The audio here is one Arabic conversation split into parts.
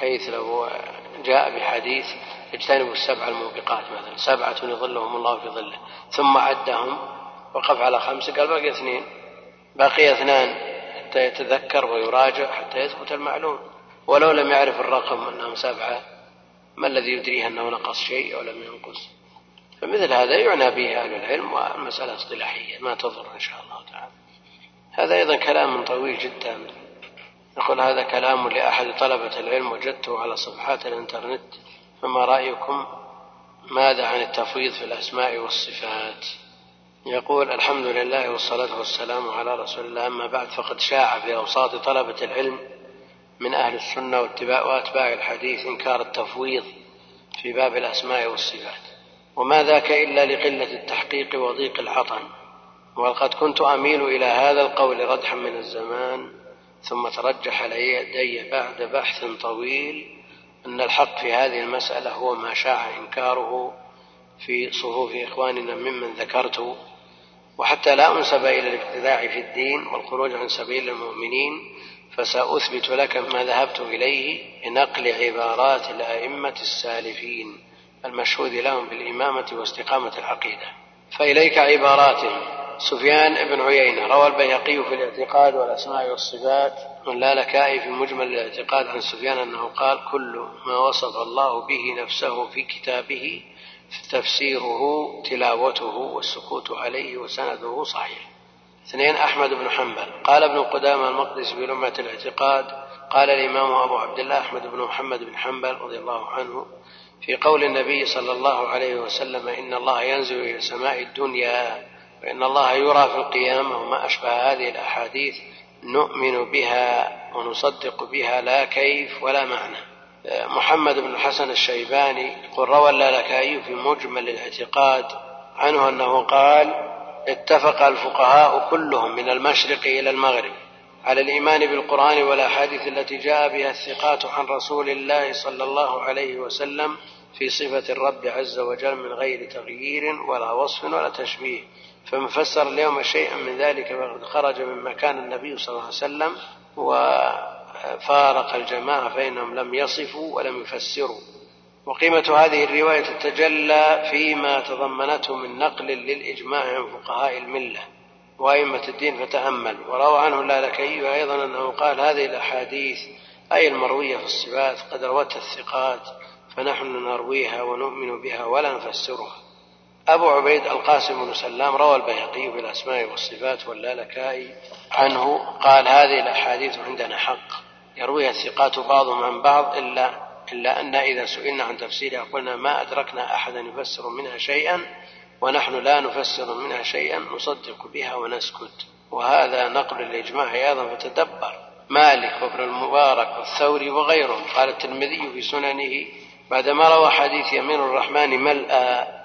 بحيث لو جاء بحديث اجتنبوا السبع الموبقات مثلا. سبعة يظلهم الله في ظله. ثم عدهم وقف على خمسة قال باقي اثنين. بقي اثنان حتى يتذكر ويراجع حتى يثبت المعلوم. ولو لم يعرف الرقم أنهم سبعة ما الذي يدريه أنه نقص شيء أو لم ينقص؟ فمثل هذا يعنى به أهل العلم والمسألة اصطلاحية ما تضر إن شاء الله تعالى. هذا أيضا كلام طويل جدا. يقول هذا كلام لأحد طلبة العلم وجدته على صفحات الإنترنت فما رأيكم ماذا عن التفويض في الأسماء والصفات؟ يقول الحمد لله والصلاة والسلام على رسول الله أما بعد فقد شاع في أوساط طلبة العلم من أهل السنة واتباع وأتباع الحديث إنكار التفويض في باب الأسماء والصفات. وما ذاك إلا لقلة التحقيق وضيق العطن. وقد كنت أميل إلى هذا القول ردحا من الزمان. ثم ترجح لدي بعد بحث طويل أن الحق في هذه المسألة هو ما شاع إنكاره في صفوف إخواننا ممن ذكرت وحتى لا أنسب إلى الابتداع في الدين والخروج عن سبيل المؤمنين فسأثبت لك ما ذهبت إليه بنقل عبارات الأئمة السالفين المشهود لهم بالإمامة واستقامة العقيدة. فإليك عباراتهم سفيان بن عيينة روى البيهقي في الاعتقاد والأسماء والصفات. واللالكائي في مجمل الاعتقاد عن سفيان أنه قال كل ما وصف الله به نفسه في كتابه تفسيره تلاوته والسكوت عليه وسنده صحيح. اثنين أحمد بن حنبل. قال ابن قدامة المقدس في لمعة الاعتقاد قال الإمام أبو عبد الله أحمد بن محمد بن حنبل رضي الله عنه في قول النبي صلى الله عليه وسلم إن الله ينزل إلى سماء الدنيا وإن الله يرى في القيامة وما أشبه هذه الأحاديث نؤمن بها ونصدق بها لا كيف ولا معنى. محمد بن الحسن الشيباني قل روى اللالكائي في مجمل الاعتقاد عنه أنه قال اتفق الفقهاء كلهم من المشرق إلى المغرب على الإيمان بالقرآن والأحاديث التي جاء بها الثقات عن رسول الله صلى الله عليه وسلم في صفة الرب عز وجل من غير تغيير ولا وصف ولا تشبيه. فمن فسر اليوم شيئا من ذلك فقد خرج من مكان النبي صلى الله عليه وسلم وفارق الجماعة فإنهم لم يصفوا ولم يفسروا. وقيمة هذه الرواية تتجلى فيما تضمنته من نقل للإجماع عن فقهاء الملة وأئمة الدين فتأمل. وروى عنه اللالكي أيضا أنه قال هذه الأحاديث أي المروية في الصفات قد روتها الثقات فنحن نرويها ونؤمن بها ولا نفسرها. أبو عبيد القاسم بن سلام روى البيهقي في الأسماء والصفات واللالكائي عنه قال هذه الأحاديث عندنا حق. يرويها الثقات بعضهم عن بعض إلا إلا أن إذا سئلنا عن تفسيرها قلنا ما أدركنا أحدا يفسر منها شيئا ونحن لا نفسر منها شيئا نصدق بها ونسكت. وهذا نقل الإجماع أيضا فتدبر. مالك وابن المبارك والثوري وغيرهم قال الترمذي في سننه بعدما روى حديث يمين الرحمن ملأى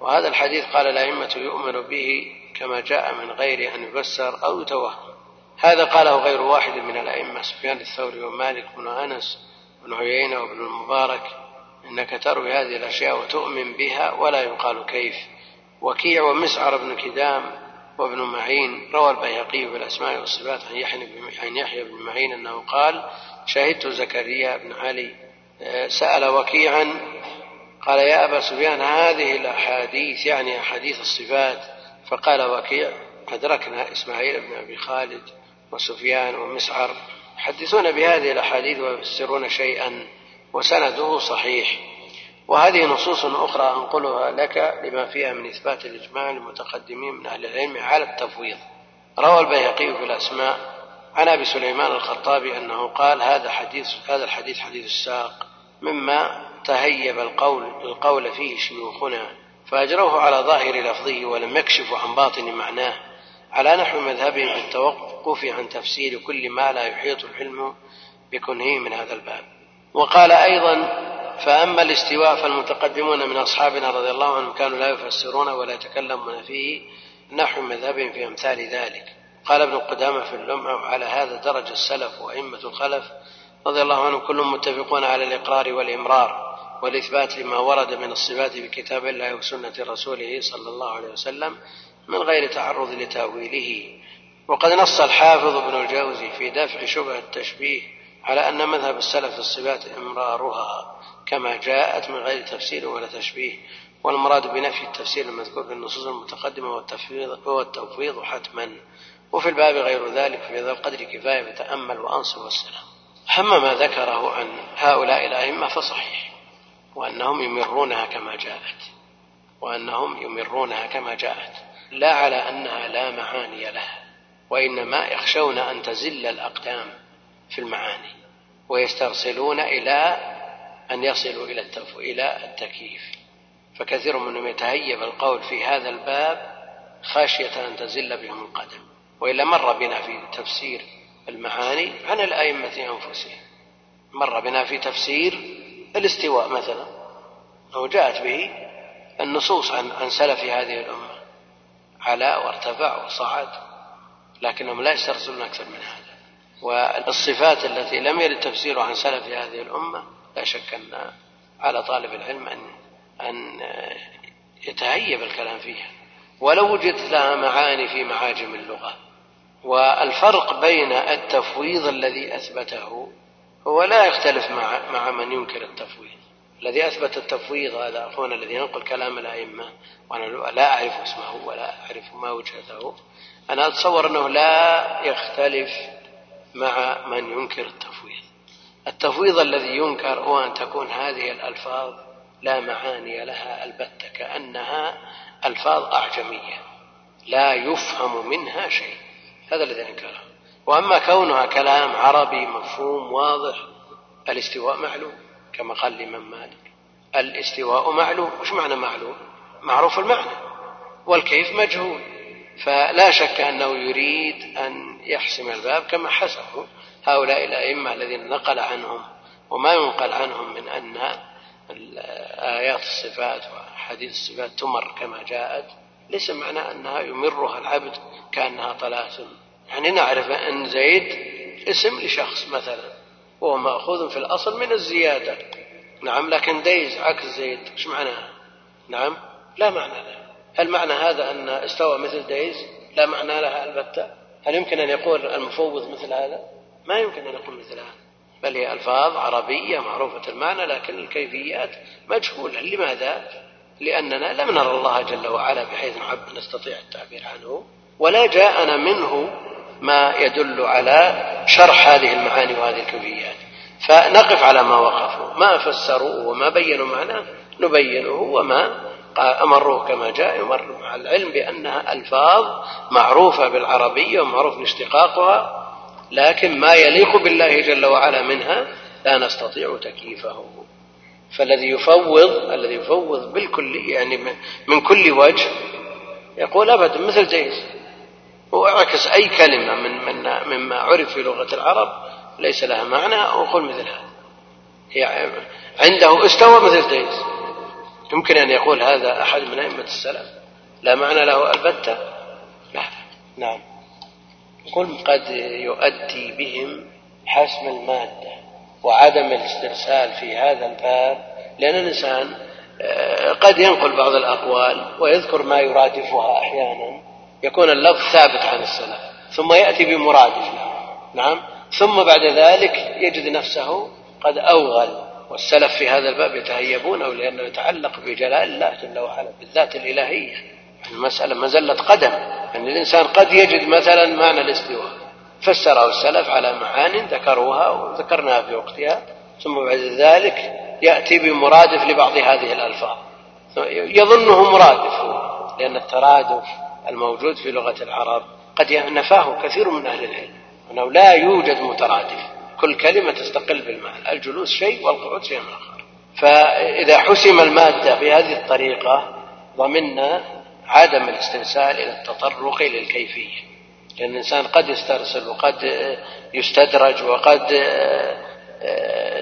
وهذا الحديث قال الأئمة يؤمن به كما جاء من غير أن يفسر أو يتوهم. هذا قاله غير واحد من الأئمة سفيان الثوري ومالك بن أنس بن عيينة وابن المبارك. إنك تروي هذه الأشياء وتؤمن بها ولا يقال كيف. وكيع ومسعر بن كدام وابن معين. روى البيهقي في الأسماء والصفات عن يحيى عن يحيى بن معين أنه قال شهدت زكريا بن علي. آه، سأل وكيعا قال يا أبا سفيان هذه الأحاديث يعني أحاديث الصفات. فقال وكيع أدركنا إسماعيل بن أبي خالد وسفيان ومسعر يحدثون بهذه الأحاديث ويفسرون شيئا وسنده صحيح. وهذه نصوص أخرى أنقلها لك لما فيها من إثبات الإجماع للمتقدمين من أهل العلم على التفويض. روى البيهقي في الأسماء عن أبي سليمان الخطابي أنه قال هذا حديث هذا الحديث حديث الساق مما تهيب القول القول فيه شيوخنا فأجروه على ظاهر لفظه ولم يكشفوا عن باطن معناه. على نحو مذهبهم في التوقف عن تفسير كل ما لا يحيط العلم بكنه من هذا الباب. وقال أيضا فأما الاستواء فالمتقدمون من أصحابنا رضي الله عنهم كانوا لا يفسرون ولا يتكلمون فيه نحو مذهبهم في أمثال ذلك. قال ابن قدامة في اللمع وعلى هذا درج السلف وأئمة الخلف رضي الله عنهم كلهم متفقون على الإقرار والإمرار. والإثبات لما ورد من الصفات في كتاب الله وسنة رسوله صلى الله عليه وسلم من غير تعرض لتأويله. وقد نص الحافظ ابن الجوزي في دفع شبهة التشبيه على أن مذهب السلف في الصفات إمرارها كما جاءت من غير تفسير ولا تشبيه والمراد بنفي التفسير المذكور في النصوص المتقدمة والتفويض, حتما. وفي الباب غير ذلك في ذا القدر كفاية فتأمل وأنصر والسلام أما ما ذكره عن هؤلاء الأئمة فصحيح. وأنهم يمرونها كما جاءت. وأنهم يمرونها كما جاءت. لا على أنها لا معاني لها وإنما يخشون أن تزل الأقدام في المعاني ويسترسلون إلى أن يصلوا إلى إلى التكييف. فكثير منهم يتهيب القول في هذا الباب خشية أن تزل بهم القدم. وإلا مر بنا في تفسير المعاني عن الأئمة أنفسهم مر بنا في تفسير الاستواء مثلا أو جاءت به النصوص عن عن سلف هذه الأمة. علا وارتفع وصعد لكنهم لا يسترسلون أكثر من هذا. والصفات التي لم يرد تفسيرها عن سلف هذه الأمة لا شك أن على طالب العلم أن أن يتهيب الكلام فيها. ولو وجدت لها معاني في معاجم اللغة. والفرق بين التفويض الذي أثبته هو لا يختلف مع مع من ينكر التفويض. الذي أثبت التفويض هذا أخونا الذي ينقل كلام الأئمة وأنا لا أعرف اسمه ولا أعرف ما وجهته. أنا أتصور أنه لا يختلف مع من ينكر التفويض. التفويض الذي ينكر هو أن تكون هذه الألفاظ لا معاني لها البتة كأنها ألفاظ أعجمية لا يفهم منها شيء. هذا الذي أنكره. وأما كونها كلام عربي مفهوم واضح الاستواء معلوم كما قال الإمام مالك. الاستواء معلوم. وش معنى معلوم؟ معروف المعنى. والكيف مجهول. فلا شك أنه يريد أن يحسم الباب كما حسبه هؤلاء الأئمة الذين نقل عنهم وما ينقل عنهم من أن آيات الصفات وحديث الصفات تمر كما جاءت. ليس معنى أنها يمرها العبد كأنها طلاسم يعني نعرف أن زيد اسم لشخص مثلا وهو مأخوذ في الأصل من الزيادة. نعم لكن ديز عكس زيد إيش معناها نعم لا معنى لها هل معنى هذا أن استوى مثل ديز؟ لا معنى لها البتة. هل يمكن أن يقول المفوض مثل هذا؟ ما يمكن أن يقول مثل هذا. بل هي ألفاظ عربية معروفة المعنى لكن الكيفيات مجهولة. لماذا؟ لأننا لم نرى الله جل وعلا بحيث نستطيع التعبير عنه ولا جاءنا منه ما يدل على شرح هذه المعاني وهذه الكيفيات فنقف على ما وقفوا. ما فسروا وما بينوا معناه نبينه وما أمروه كما جاء يمر مع العلم بأنها ألفاظ معروفة بالعربية ومعروف اشتقاقها لكن ما يليق بالله جل وعلا منها لا نستطيع تكييفه. فالذي يفوض الذي يفوض بالكل يعني من كل وجه يقول أبدا مثل جيز وأعكس أي كلمة من, من مما عرف في لغة العرب ليس لها معنى أو يقول مثل هذا يعني عنده استوى مثل جيز يمكن أن يقول هذا أحد من أئمة السلف. لا معنى له البتة. لا. نعم. يقول قد يؤدي بهم حسم المادة وعدم الاسترسال في هذا الباب لأن الإنسان آه، قد ينقل بعض الأقوال ويذكر ما يرادفها أحيانا. يكون اللفظ ثابت عن السلف ثم يأتي بمرادف له نعم؟ ثم بعد ذلك يجد نفسه قد أوغل والسلف في هذا الباب يتهيبونه لأنه يتعلق بجلال الله جل وعلا بالذات الإلهية. المسألة مزلة قدم. يعني الإنسان قد يجد مثلا معنى الاستواء. فسره السلف على معان ذكروها وذكرناها في وقتها. ثم بعد ذلك يأتي بمرادف لبعض هذه الألفاظ. يظنه مرادف لأن الترادف الموجود في لغة العرب قد نفاه كثير من أهل العلم أنه لا يوجد مترادف. كل كلمة تستقل بالمعنى الجلوس شيء والقعود شيء آخر. فإذا حسم المادة بهذه الطريقة ضمنا عدم الاسترسال إلى التطرق للكيفية. لأن الإنسان قد يسترسل وقد يستدرج وقد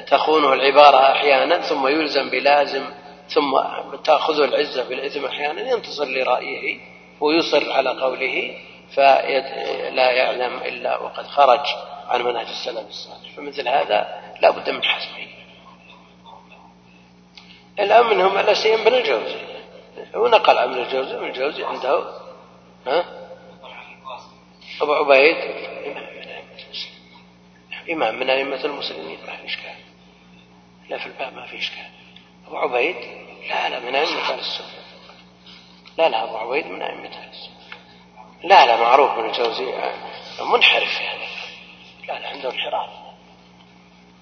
تخونه العبارة أحيانا ثم يلزم بلازم ثم تأخذه العزة بالإثم أحيانا ينتصر لرأيه. ويصر على قوله فلا يعلم إلا وقد خرج عن منهج السلف الصالح. فمثل هذا لا بد من حسمه. الآن منهم على سيم بن الجوزي. ونقل عن الجوزي من الجوزي عنده ها؟ أبو عبيد إمام من أئمة المسلمين ما في إشكال. لا في الباب ما في إشكال. أبو عبيد لا لا من أئمة السنة. لا لا أبو عبيد من أئمة لا لا معروف من الجوزي منحرف يعني. لا لا عنده انحراف.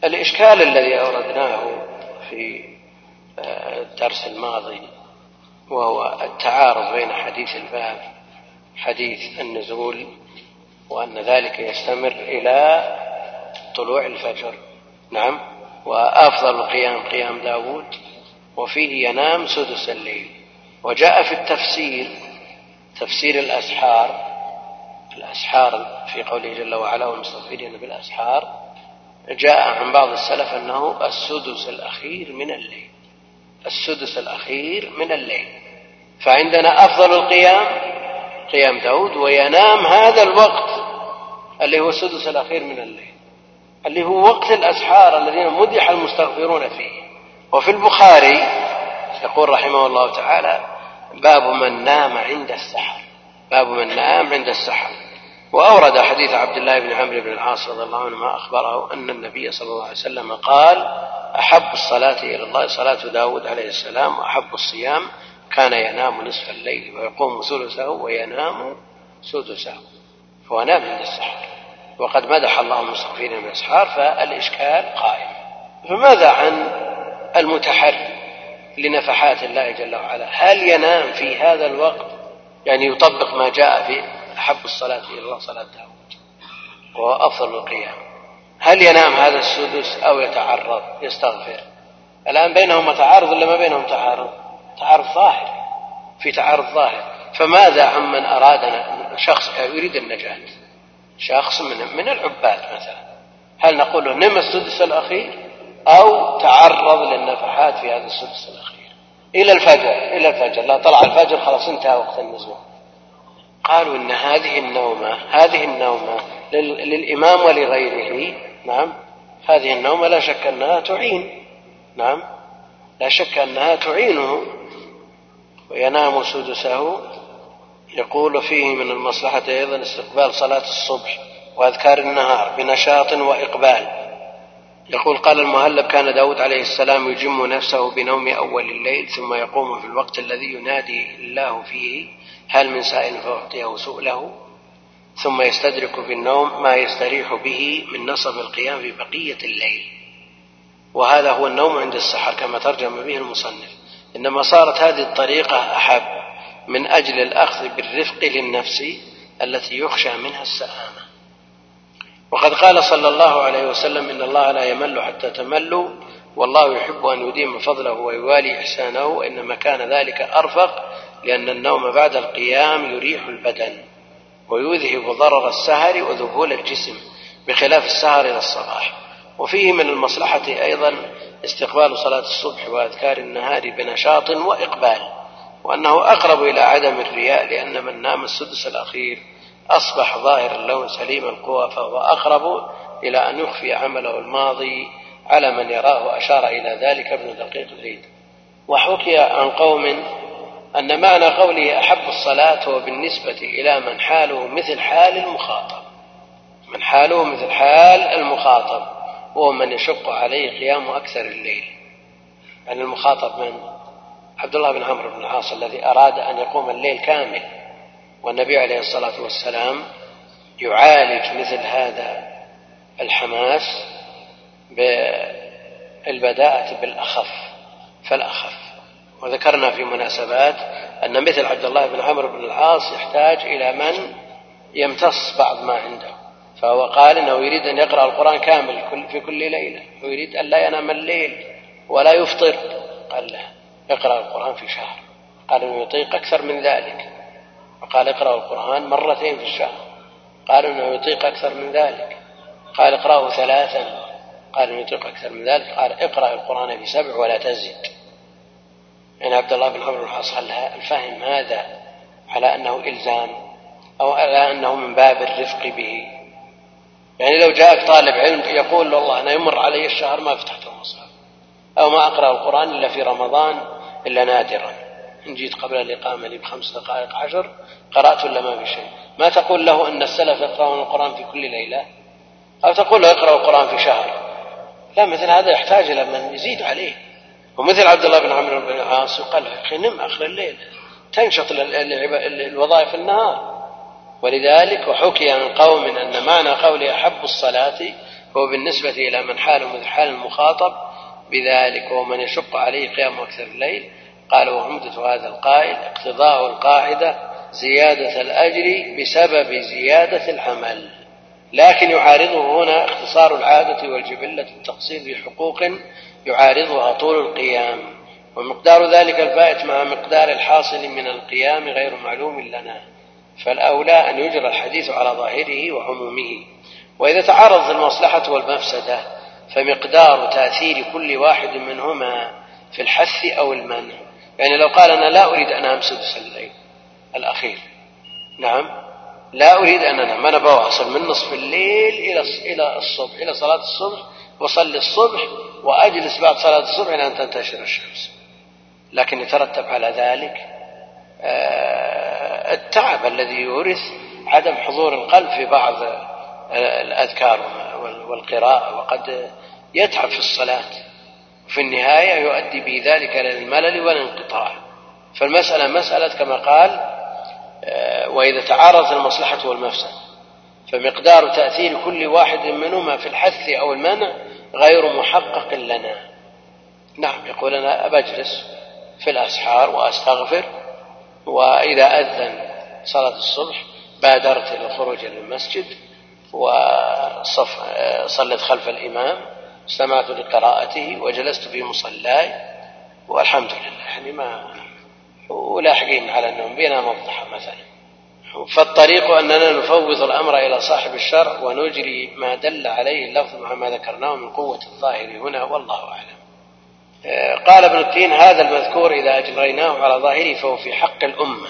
الإشكال الذي أوردناه في آه، الدرس الماضي وهو التعارض بين حديث الباب حديث النزول وأن ذلك يستمر إلى طلوع الفجر. نعم. وأفضل القيام قيام داود وفيه ينام سدس الليل. وجاء في التفسير تفسير الأسحار الأسحار في قوله جل وعلا والمستغفرين بالأسحار جاء عن بعض السلف أنه السدس الأخير من الليل السدس الأخير من الليل. فعندنا أفضل القيام قيام داود وينام هذا الوقت اللي هو السدس الأخير من الليل اللي هو وقت الأسحار الذين مدح المستغفرون فيه. وفي البخاري يقول رحمه الله تعالى باب من نام عند السحر. باب من نام عند السحر. وأورد حديث عبد الله بن عمرو بن العاص رضي الله عنهما أخبره أن النبي صلى الله عليه وسلم قال أحب الصلاة إلى الله. صلاة داود عليه السلام وأحب الصيام. كان ينام نصف الليل ويقوم ثلثه وينام سدسه. فهو نام عند السحر. وقد مدح الله المستغفرين بالاسحار فالإشكال قائم. فماذا عن المتحري؟ لنفحات الله جل وعلا. هل ينام في هذا الوقت؟ يعني يطبق ما جاء في أحب الصلاة إلى الله صلاة داود وهو أفضل القيام. هل ينام هذا السدس أو يتعرض؟ يستغفر. الآن بينهما تعارض ولا ما بينهم تعارض؟ تعارض ظاهر. في تعارض ظاهر. فماذا عمن اراد شخص يريد النجاة؟ شخص من من العباد مثلا. هل نقول له نم السدس الأخير؟ أو تعرض للنفحات في هذا السدس الأخير إلى الفجر إلى الفجر. لا طلع الفجر خلاص انتهى وقت النزول قالوا إن هذه النومة هذه النومة للإمام ولغيره نعم هذه النومة لا شك أنها تعين نعم لا شك أنها تعينه. وينام سدسه يقول فيه من المصلحة أيضا استقبال صلاة الصبح وأذكار النهار بنشاط وإقبال. يقول قال المهلب كان داود عليه السلام يجم نفسه بنوم أول الليل ثم يقوم في الوقت الذي ينادي الله فيه هل من سائل فأعطيه سؤله؟ ثم يستدرك بالنوم ما يستريح به من نصب القيام في بقية الليل. وهذا هو النوم عند السحر كما ترجم به المصنف. إنما صارت هذه الطريقة أحب من أجل الأخذ بالرفق للنفس التي يخشى منها السآمة وقد قال صلى الله عليه وسلم إن الله لا يمل حتى تملوا والله يحب أن يديم فضله ويوالي إحسانه وإنما كان ذلك أرفق لأن النوم بعد القيام يريح البدن ويذهب ضرر السهر وذهول الجسم بخلاف السهر إلى الصباح وفيه من المصلحة أيضا استقبال صلاة الصبح وأذكار النهار بنشاط وإقبال وأنه أقرب إلى عدم الرياء لأن من نام السدس الأخير أصبح ظاهر اللون سليم القوى فهو أقرب إلى أن يخفي عمله الماضي على من يراه أشار إلى ذلك ابن دقيق العيد وحكي عن قوم أن معنى قوله أحب الصلاة هو بالنسبة إلى من حاله مثل حال المخاطب. من حاله مثل حال المخاطب وهو من يشق عليه قيام أكثر الليل. يعني المخاطب من عبد الله بن عمرو بن العاص الذي أراد أن يقوم الليل كامل. والنبي عليه الصلاة والسلام يعالج مثل هذا الحماس بالبداءة بالأخف فالأخف. وذكرنا في مناسبات أن مثل عبد الله بن عمرو بن العاص يحتاج إلى من يمتص بعض ما عنده. فهو قال إنه يريد أن يقرأ القرآن كامل في كل ليلة. ويريد أن لا ينام الليل ولا يفطر. قال له اقرأ القرآن في شهر. قال انه يطيق أكثر من ذلك. وقال اقرأ القرآن مرتين في الشهر. قال إنه يطيق أكثر من ذلك. قال اقرأه ثلاثا. قال إنه يطيق أكثر من ذلك. قال اقرأ القرآن في سبع ولا تزد يعني عبد الله بن عمرو العاص الفهم هذا على أنه إلزام أو على أنه من باب الرفق به. يعني لو جاءك طالب علم يقول والله أنا يمر علي الشهر ما فتحت المصحف أو ما أقرأ القرآن إلا في رمضان إلا نادرا. إن جيت قبل الإقامة لي بخمس دقائق عشر قرأت ولا ما في شيء؟ ما تقول له أن السلف يقرأون القرآن في كل ليلة؟ أو تقول له اقرأ القرآن في شهر؟ لا مثل هذا يحتاج إلى من يزيد عليه. ومثل عبد الله بن عمرو بن العاص قال أخي نم آخر الليل تنشط الوظائف النهار. ولذلك وحكي عن قوم أن معنى قول أحب الصلاة هو بالنسبة إلى من حال مثل حال المخاطب بذلك ومن يشق عليه قيام أكثر الليل قال وعمدة هذا القائل اقتضاء القاعدة زيادة الأجر بسبب زيادة العمل. لكن يعارضه هنا اختصار العادة والجبلة التقصير بحقوق يعارضها طول القيام. ومقدار ذلك الفائت مع مقدار الحاصل من القيام غير معلوم لنا. فالأولى أن يجرى الحديث على ظاهره وعمومه. وإذا تعارضت المصلحة والمفسدة فمقدار تأثير كل واحد منهما في الحث أو المنع. يعني لو قال أنا لا أريد أن أنام سدس الليل الأخير. نعم. لا أريد أن أنام. أنا بواصل من نصف الليل إلى إلى الصبح إلى صلاة الصبح وصلي الصبح وأجلس بعد صلاة الصبح إلى أن تنتشر الشمس. لكن يترتب على ذلك آه، التعب الذي يورث عدم حضور القلب في بعض الأذكار والقراءة. وقد يتعب في الصلاة. في النهاية يؤدي بذلك إلى الملل والانقطاع. فالمسألة مسألة كما قال آه، وإذا تعارضت المصلحة والمفسد فمقدار تأثير كل واحد منهما في الحث أو المنع غير محقق لنا. نعم يقول أنا بجلس في الأسحار وأستغفر وإذا أذن صلاة الصبح بادرت إلى الخروج إلى المسجد وصلت خلف الإمام استمعت لقراءته وجلست في مصلاي والحمد لله. يعني ما ولاحقين على النوم بنا مضحى مثلا. فالطريق أننا نفوض الأمر إلى صاحب الشرع ونجري ما دل عليه اللفظ مع ما ذكرناه من قوة الظاهر هنا والله أعلم. قال ابن التين هذا المذكور إذا أجريناه على ظاهره فهو في حق الأمة.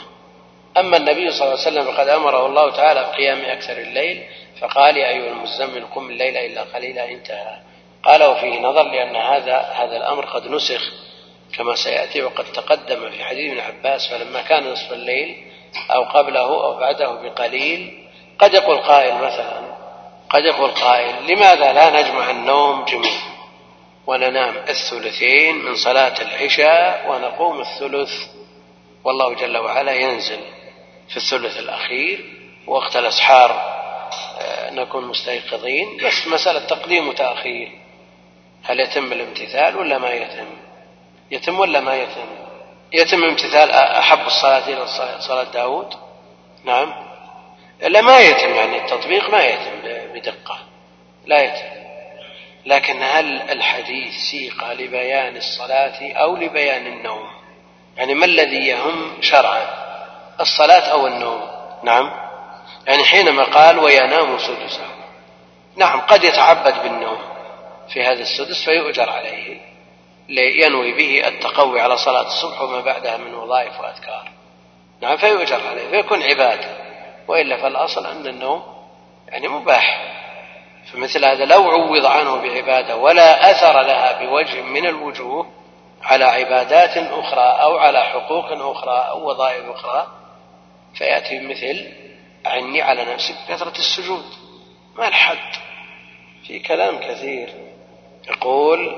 أما النبي صلى الله عليه وسلم فقد أمره الله تعالى بقيام أكثر الليل فقال يا أيها المزمل قم الليل إلا قليلا انتهى قال وفيه نظر لأن هذا هذا الأمر قد نسخ كما سيأتي وقد تقدم في حديث ابن عباس فلما كان نصف الليل أو قبله أو بعده بقليل قد يقول قائل مثلا قد يقول قائل لماذا لا نجمع النوم جميعا وننام الثلثين من صلاة العشاء ونقوم الثلث؟ والله جل وعلا ينزل في الثلث الأخير وقت الأسحار آه، نكون مستيقظين. بس مسألة تقديم وتأخير. هل يتم الامتثال ولا ما يتم؟ يتم ولا ما يتم؟ يتم امتثال أحب الصلاة إلى صلاة داود؟ نعم. لا ما يتم يعني التطبيق ما يتم بدقة. لا يتم. لكن هل الحديث سيق لبيان الصلاة أو لبيان النوم؟ يعني ما الذي يهم شرعا؟ الصلاة أو النوم؟ نعم. يعني حينما قال وينام سدسه. نعم قد يتعبد بالنوم. في هذا السدس فيؤجر عليه لينوي به التقوي على صلاة الصبح وما بعدها من وظائف وأذكار. نعم فيؤجر عليه فيكون عبادة. وإلا فالأصل أن النوم يعني مباح. فمثل هذا لو عوض عنه بعبادة ولا أثر لها بوجه من الوجوه على عبادات أخرى أو على حقوق أخرى أو وظائف أخرى فيأتي بمثل عني على نفسك كثرة السجود. ما الحد؟ في كلام كثير. يقول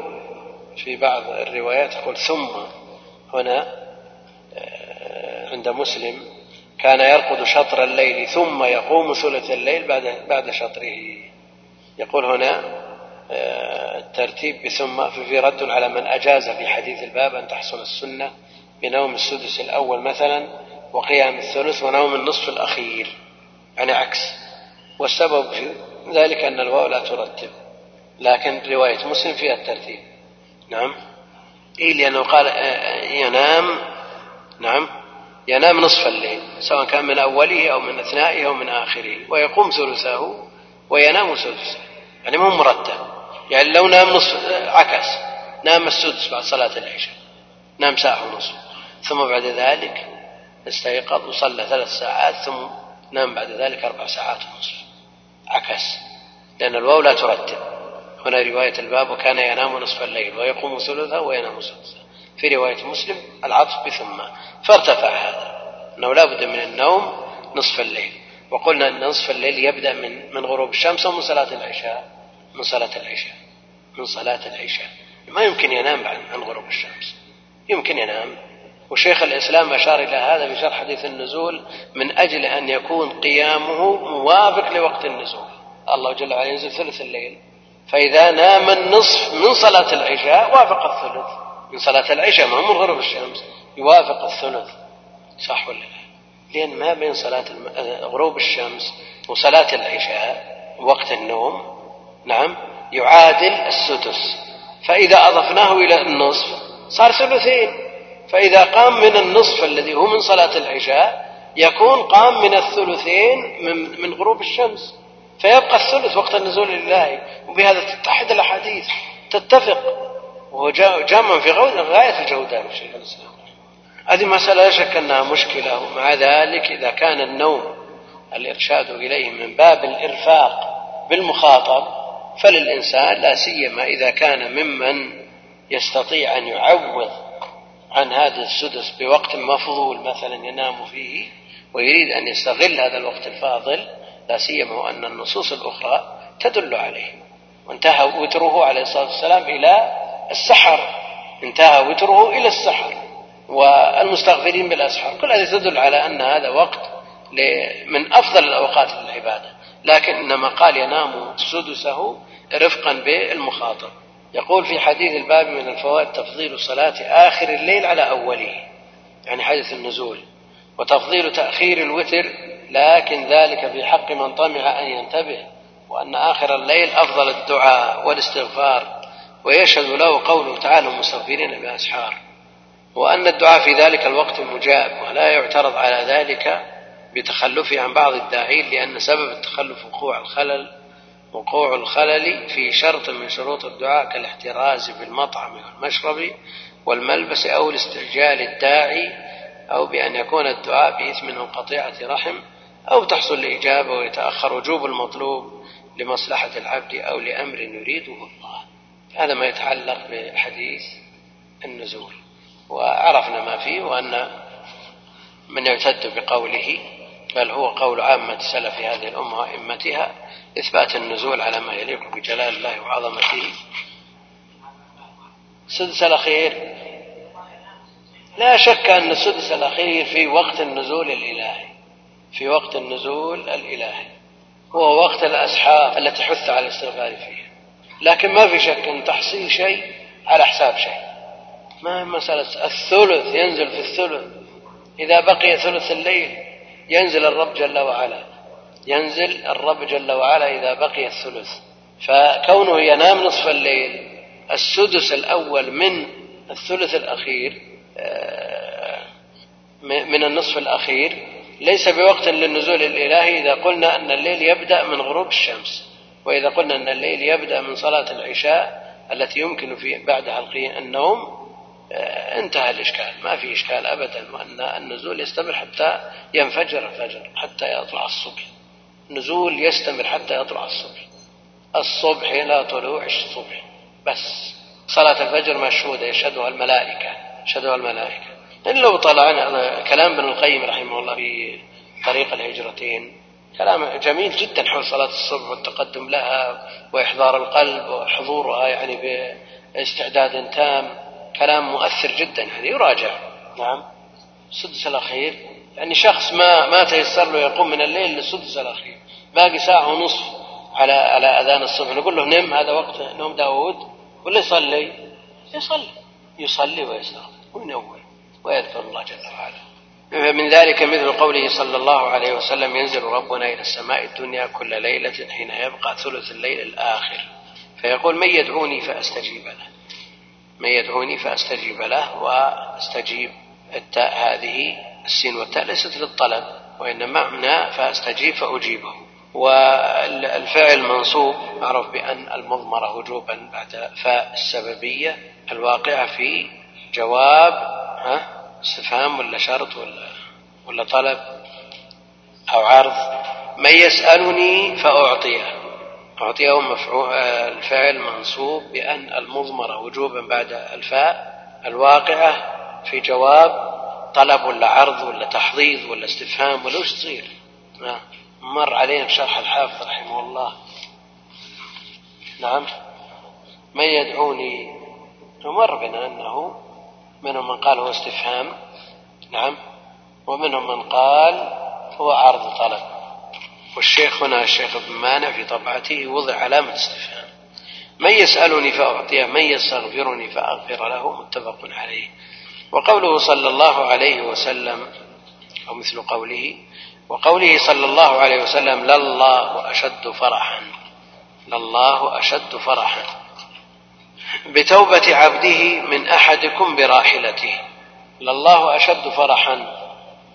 في بعض الروايات يقول ثم هنا آه، عند مسلم كان يرقد شطر الليل ثم يقوم ثلث الليل بعد بعد شطره. يقول هنا آه، الترتيب بثم في رد على من أجاز في حديث الباب أن تحصل السنة بنوم السدس الأول مثلا وقيام الثلث ونوم النصف الأخير يعني عكس. والسبب في ذلك أن الواو لا ترتب. لكن رواية مسلم فيها الترتيب. نعم. إيه لأنه قال آه، ينام نعم. ينام نصف الليل سواء كان من أوله أو من أثنائه أو من آخره ويقوم ثلثه وينام سدسه يعني مو مرتب. يعني لو نام نصف عكس. نام السدس بعد صلاة العشاء. نام ساعة ونصف. ثم بعد ذلك استيقظ وصلى ثلاث ساعات ثم نام بعد ذلك أربع ساعات ونصف. عكس. لأن الواو لا ترتب. هنا رواية الباب وكان ينام نصف الليل ويقوم ثلثه وينام سدسه. في رواية مسلم العطف بثم. فارتفع هذا. أنه لا بد من النوم نصف الليل. وقلنا أن نصف الليل يبدأ من من غروب الشمس ومن صلاة العشاء. من صلاة العشاء. من صلاة العشاء. ما يمكن ينام عن غروب الشمس. يمكن ينام. وشيخ الإسلام أشار إلى هذا في شرح حديث النزول من أجل أن يكون قيامه موافق لوقت النزول. الله جل وعلا ينزل ثلث الليل. فإذا نام النصف من صلاة العشاء وافق الثلث. من صلاة العشاء ما من غروب الشمس يوافق الثلث. صح ولا لا؟ لأن ما بين صلاة غروب الشمس وصلاة العشاء وقت النوم نعم يعادل السدس. فإذا أضفناه إلى النصف صار ثلثين فإذا قام من النصف الذي هو من صلاة العشاء يكون قام من الثلثين من, من غروب الشمس. فيبقى الثلث وقت النزول لله. وبهذا تتحد الأحاديث. تتفق. وهو جامع في غاية الجودة شيخ الإسلام هذه مسألة لا شك أنها مشكلة. ومع ذلك إذا كان النوم الإرشاد إليه من باب الإرفاق بالمخاطب فللإنسان لا سيما إذا كان ممن يستطيع أن يعوض عن هذا السدس بوقت مفضول مثلا ينام فيه ويريد أن يستغل هذا الوقت الفاضل لا سيما أن النصوص الأخرى تدل عليه. وانتهى وتره عليه الصلاة والسلام إلى السحر. انتهى وتره إلى السحر. والمستغفرين بالأسحار. كل هذه تدل على أن هذا وقت من أفضل الأوقات للعبادة. لكن إنما قال ينام سدسه رفقا بالمخاطب. يقول في حديث الباب من الفوائد تفضيل صلاة آخر الليل على أوله. يعني حدث النزول. وتفضيل تأخير الوتر لكن ذلك في حق من طمع أن ينتبه وأن آخر الليل أفضل الدعاء والاستغفار ويشهد له قوله تعالى المستغفرين بأسحار وأن الدعاء في ذلك الوقت مجاب ولا يعترض على ذلك بتخلفه عن بعض الداعين لأن سبب التخلف وقوع الخلل وقوع الخلل في شرط من شروط الدعاء كالاحتراز بالمطعم والمشرب والملبس أو الاستعجال الداعي أو بأن يكون الدعاء بإثم أو قطيعة رحم. أو تحصل الإجابة ويتأخر وجوب المطلوب لمصلحة العبد أو لأمر يريده الله. هذا ما يتعلق بحديث النزول. وعرفنا ما فيه وأن من يعتد بقوله بل هو قول عامة سلف هذه الأمة وأئمتها إثبات النزول على ما يليق بجلال الله وعظمته. السدس الأخير. لا شك أن السدس الأخير في وقت النزول الإلهي. في وقت النزول الإلهي. هو وقت الأسحار التي حث على الاستغفار فيها. لكن ما في شك أن تحصيل شيء على حساب شيء. ما مسألة؟ الثلث ينزل في الثلث. إذا بقي ثلث الليل ينزل الرب جل وعلا. ينزل الرب جل وعلا إذا بقي الثلث. فكونه ينام نصف الليل السدس الأول من الثلث الأخير آه، من النصف الأخير ليس بوقت للنزول الإلهي إذا قلنا أن الليل يبدأ من غروب الشمس وإذا قلنا أن الليل يبدأ من صلاة العشاء التي يمكن في بعدها النوم آه، انتهى الإشكال ما في إشكال أبدا وأن النزول يستمر حتى ينفجر الفجر حتى يطلع الصبح. نزول يستمر حتى يطلع الصبح. الصبح إلى طلوع الصبح. بس. صلاة الفجر مشهودة يشهدها الملائكة يشهدها الملائكة. إن لو طلعنا كلام ابن القيم رحمه الله في طريق الهجرتين. كلام جميل جدا حول صلاة الصبح والتقدم لها وإحضار القلب وحضورها يعني باستعداد تام. كلام مؤثر جدا يعني يراجع. نعم. السدس الأخير يعني شخص ما ما تيسر له يقوم من الليل للسدس الأخير. باقي ساعة ونصف على على أذان الصبح. نقول له نم هذا وقت نوم داود ولا يصلي؟ يصلي. يصلي ويستغفر وينور ويذكر الله جل وعلا. من ذلك مثل قوله صلى الله عليه وسلم ينزل ربنا إلى السماء الدنيا كل ليلة حين يبقى ثلث الليل الآخر. فيقول من يدعوني فأستجيب له. من يدعوني فأستجيب له وأستجيب التاء هذه السين والتاء ليست للطلب وإنما معنى فأستجيب فأجيبه. والفعل منصوب معروف بأن المضمرة وجوبا بعد فاء السببية الواقعة في جواب ها؟ استفهام ولا شرط ولا ولا طلب أو عرض؟ من يسألني فأعطيه. أعطيه مفعول الفعل منصوب بأن المضمرة وجوبا بعد الفاء الواقعة في جواب طلب ولا عرض ولا تحضيض ولا استفهام ولا وش تصير؟ مر علينا بشرح الحافظ رحمه الله. نعم. من يدعوني؟ مر بنا أنه منهم من قال هو استفهام. نعم. ومنهم من قال هو عرض طلب. والشيخ هنا الشيخ ابن مانع في طبعته وضع علامة استفهام. من يسألني فأعطيه من يستغفرني فأغفر له متفق عليه. وقوله صلى الله عليه وسلم أو مثل قوله وقوله صلى الله عليه وسلم لله أشد فرحا. لله أشد فرحا. بتوبة عبده من أحدكم براحلته. لله أشد فرحا.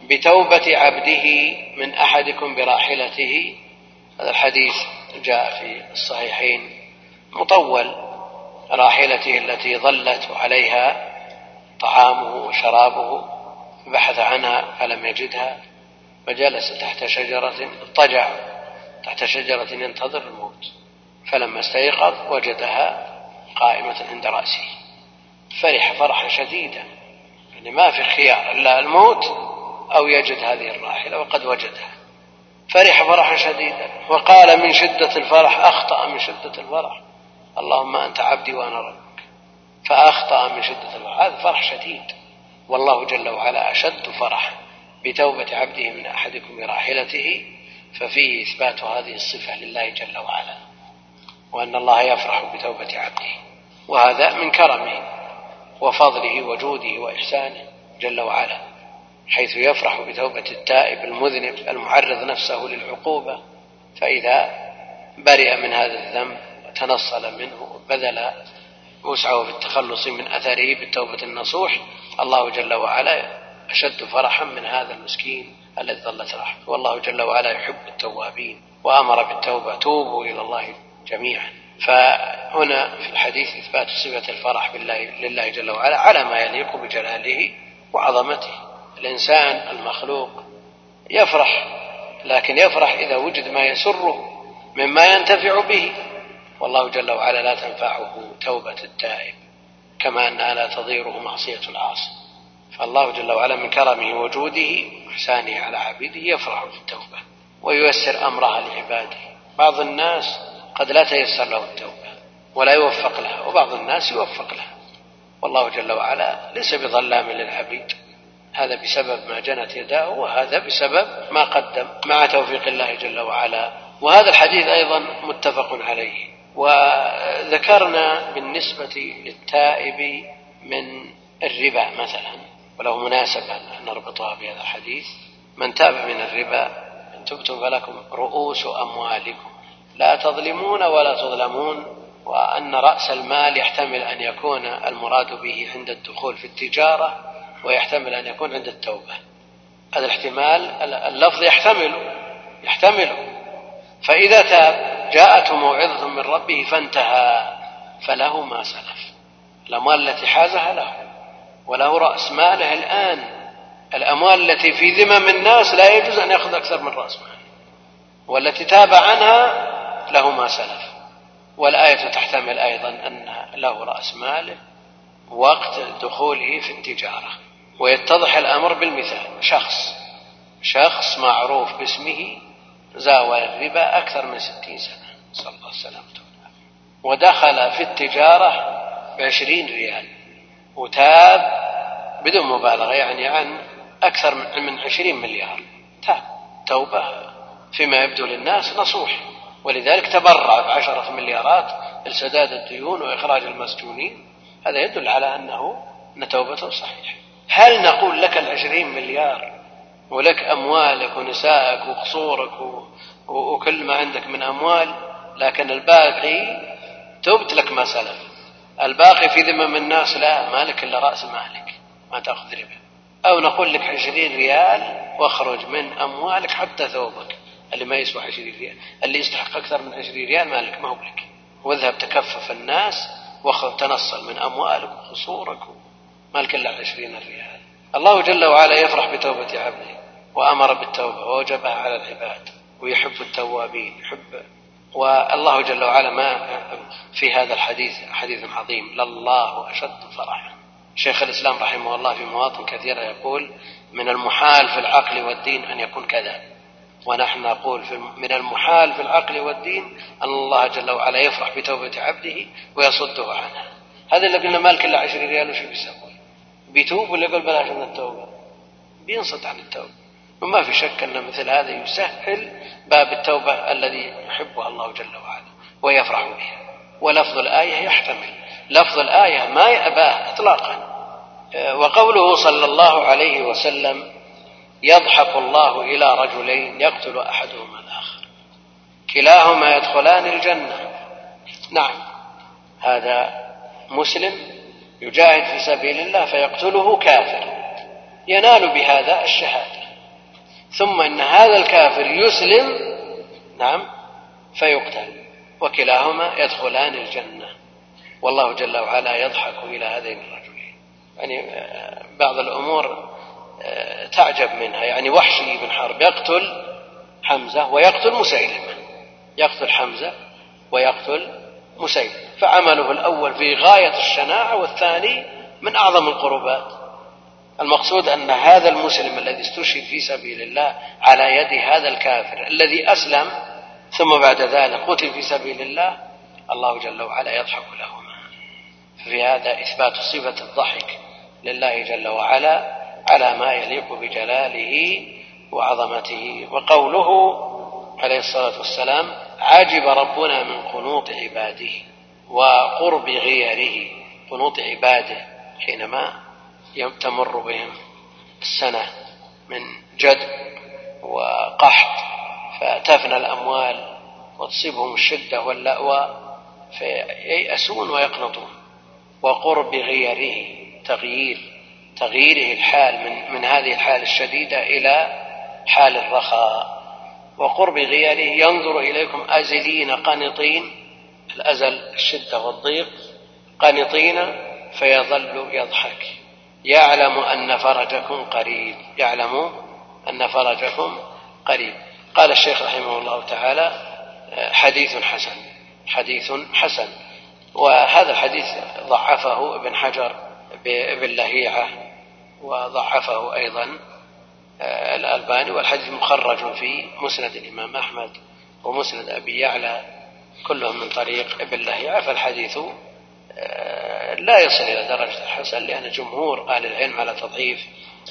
بتوبة عبده من أحدكم براحلته. هذا الحديث جاء في الصحيحين. مطول راحلته التي ظلت وعليها طعامه وشرابه. بحث عنها فلم يجدها. فجلس تحت شجرة اضطجع. تحت شجرة ينتظر الموت. فلما استيقظ وجدها قائمة عند رأسه. فرح فرحا شديدا. يعني ما في خيار إلا الموت أو يجد هذه الراحلة وقد وجدها. فرح فرحا شديدا. وقال من شدة الفرح أخطأ من شدة الفرح. اللهم أنت عبدي وأنا ربك. فأخطأ من شدة الفرح. هذا فرح شديد. والله جل وعلا أشد فرحا بتوبة عبده من أحدكم براحلته ففيه إثبات هذه الصفة لله جل وعلا. وأن الله يفرح بتوبة عبده. وهذا من كرمه وفضله وجوده وإحسانه جل وعلا حيث يفرح بتوبة التائب المذنب المعرض نفسه للعقوبة فإذا برئ من هذا الذنب وتنصل منه وبذل وسعه في التخلص من أثره بالتوبة النصوح الله جل وعلا أشد فرحا من هذا المسكين الذي ظلت رحمه. والله جل وعلا يحب التوابين وأمر بالتوبة. توبوا إلى الله جميعا. فهنا في الحديث إثبات صفة الفرح بالله لله جل وعلا على ما يليق بجلاله وعظمته. الإنسان المخلوق يفرح لكن يفرح إذا وجد ما يسره مما ينتفع به. والله جل وعلا لا تنفعه توبة التائب كما أنها لا تضيره معصية العاصي. فالله جل وعلا من كرمه وجوده وإحسانه على عبيده يفرح في التوبة وييسر أمرها لعباده. بعض الناس قد لا تيسر له التوبة ولا يوفق لها وبعض الناس يوفق لها. والله جل وعلا ليس بظلام للعبيد. هذا بسبب ما جنت يداه وهذا بسبب ما قدم مع توفيق الله جل وعلا. وهذا الحديث أيضا متفق عليه. وذكرنا بالنسبة للتائب من الربا مثلا وله مناسبة أن نربطها بهذا الحديث. من تاب من الربا إن تبتم فلكم رؤوس أموالكم. لا تظلمون ولا تظلمون وأن رأس المال يحتمل أن يكون المراد به عند الدخول في التجارة ويحتمل أن يكون عند التوبة. هذا الاحتمال اللفظ يحتمل يحتمل. فإذا تاب جاءته موعظة من ربه فانتهى فله ما سلف. الأموال التي حازها له وله رأس ماله الآن. الأموال التي في ذمم الناس لا يجوز أن يأخذ أكثر من رأس ماله. والتي تاب عنها له ما سلف. والآية تحتمل أيضا أن له رأس ماله وقت دخوله في التجارة. ويتضح الأمر بالمثال. شخص. شخص معروف باسمه زاول الربا أكثر من ستين سنة. صلى الله عليه وسلم. ودخل في التجارة بعشرين ريال. وتاب بدون مبالغة يعني عن أكثر من عشرين مليار. تاب. توبة. فيما يبدو للناس نصوح. ولذلك تبرع بعشرة مليارات لسداد الديون وإخراج المسجونين. هذا يدل على أنه أن توبته صحيحة هل نقول لك العشرين مليار ولك أموالك ونسائك وقصورك وكل ما عندك من أموال لكن الباقي تبت لك ما سلف. الباقي في ذمم الناس لا مالك إلا رأس مالك ما تأخذ ربا. أو نقول لك عشرين ريال واخرج من أموالك حتى ثوبك. اللي ما يسوى عشرين ريال اللي يستحق أكثر من عشرين ريال مالك ما هو لك واذهب تكفف الناس واخذ تنصل من أموالك وقصورك مالك إلا عشرين ريال. الله جل وعلا يفرح بتوبة عبده وأمر بالتوبة ووجبها على العباد ويحب التوابين يحب والله جل وعلا ما في هذا الحديث حديث عظيم. لله أشد فرحا. شيخ الإسلام رحمه الله في مواطن كثيرة يقول من المحال في العقل والدين أن يكون كذا. ونحن نقول من المحال في العقل والدين أن الله جل وعلا يفرح بتوبة عبده ويصده عنها هذا اللي قلنا مالك إلا عشر ريال وش بيسوي؟ بيتوب ولا يقول بلاش من التوبة؟ بينصت عن التوبة. وما في شك أن مثل هذا يسهل باب التوبة الذي يحبها الله جل وعلا ويفرح بها ولفظ الآية يحتمل. لفظ الآية ما يأباه إطلاقا. وقوله صلى الله عليه وسلم يضحك الله إلى رجلين يقتل أحدهما الآخر. كلاهما يدخلان الجنة. نعم. هذا مسلم يجاهد في سبيل الله فيقتله كافر. ينال بهذا الشهادة. ثم إن هذا الكافر يسلم نعم فيقتل. وكلاهما يدخلان الجنة. والله جل وعلا يضحك إلى هذين الرجلين. يعني آه، بعض الأمور تعجب منها. يعني وحشي بن حرب. يقتل حمزة ويقتل مسيلمة. يقتل حمزة ويقتل مسيلمة. فعمله الأول في غاية الشناعة والثاني من أعظم القربات. المقصود أن هذا المسلم الذي استشهد في سبيل الله على يد هذا الكافر الذي أسلم ثم بعد ذلك قتل في سبيل الله الله جل وعلا يضحك لهما في هذا إثبات صفة الضحك لله جل وعلا على ما يليق بجلاله وعظمته. وقوله عليه الصلاة والسلام عجب ربنا من قنوط عباده وقرب غيره. قنوط عباده حينما تمر بهم السنة من جد وقحط فتفنى الأموال وتصيبهم الشدة واللأوى فييأسون ويقنطون. وقرب غيره تغيير. تغييره الحال من من هذه الحال الشديدة إلى حال الرخاء. وقرب غيره ينظر إليكم أزلين قانطين الأزل الشدة والضيق قانطين فيظل يضحك. يعلم أن فرجكم قريب يعلم أن فرجكم قريب. قال الشيخ رحمه الله تعالى حديث حسن حديث حسن. وهذا الحديث ضعفه ابن حجر بابن لهيعة وضعفه أيضا آه، الألباني والحديث مخرج في مسند الإمام أحمد ومسند أبي يعلى كلهم من طريق ابن لهيعة. فالحديث آه، لا يصل إلى درجة الحسن لأن جمهور أهل العلم على تضعيف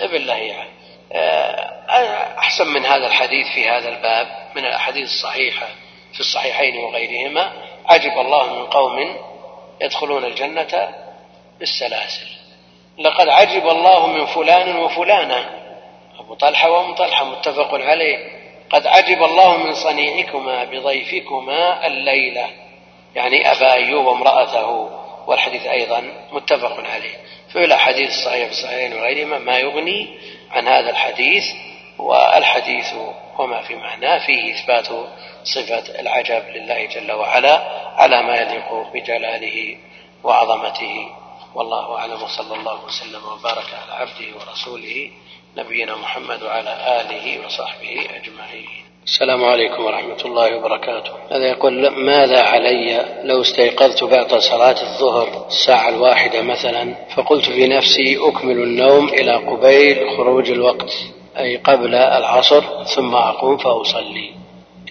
ابن لهيعة. آه، أحسن من هذا الحديث في هذا الباب من الأحاديث الصحيحة في الصحيحين وغيرهما. عجب الله من قوم يدخلون الجنة بالسلاسل. لقد عجب الله من فلان وفلانة. أبو طلحة وأم طلحة متفق عليه. قد عجب الله من صنيعكما بضيفكما الليلة. يعني أبا أيوب وامرأته. والحديث أيضا متفق عليه. في الأحاديث الصحيحة في الصحيحين وغيرهما ما يغني عن هذا الحديث. والحديث وما في معناه فيه إثبات صفة العجب لله جل وعلا على ما يليق بجلاله وعظمته. والله أعلم وصلى الله وسلم وبارك على عبده ورسوله نبينا محمد وعلى آله وصحبه أجمعين. السلام عليكم ورحمة الله وبركاته. هذا يقول؟ ماذا علي لو استيقظت بعد صلاة الظهر الساعة الواحدة مثلا فقلت في نفسي أكمل النوم إلى قبيل خروج الوقت أي قبل العصر ثم أقوم فأصلي.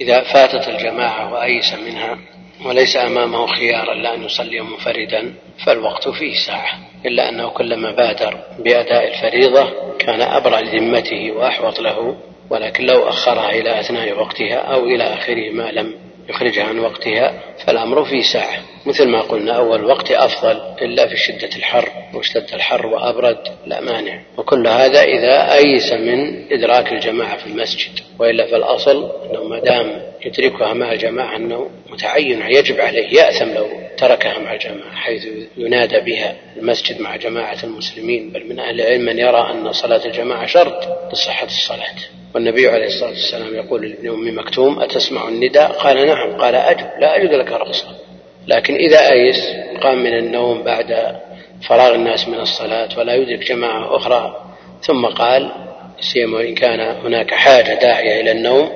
إذا فاتت الجماعة وأيس منها وليس أمامه خيار إلا أن يصلي منفردا فالوقت فيه ساعة. إلا أنه كلما بادر بأداء الفريضة كان أبرأ لذمته وأحوط له ولكن لو أخرها إلى أثناء وقتها أو إلى آخره ما لم يخرجها عن وقتها فالأمر في ساعة. مثل ما قلنا أول وقت أفضل إلا في شدة الحر. واشتد الحر وأبرد لا مانع. وكل هذا إذا أيس من إدراك الجماعة في المسجد. وإلا فالأصل أنه ما دام يدركها مع الجماعة أنه متعين يجب عليه يأثم لو تركها مع الجماعة حيث ينادى بها المسجد مع جماعة المسلمين. بل من أهل العلم من يرى أن صلاة الجماعة شرط لصحة الصلاة. والنبي عليه الصلاة والسلام يقول لابن أم مكتوم أتسمع النداء؟ قال نعم. قال أجب لا أجد لك رخصة لكن إذا أيس قام من النوم بعد فراغ الناس من الصلاة ولا يدرك جماعة أخرى ثم قال سيما وإن كان هناك حاجة داعية إلى النوم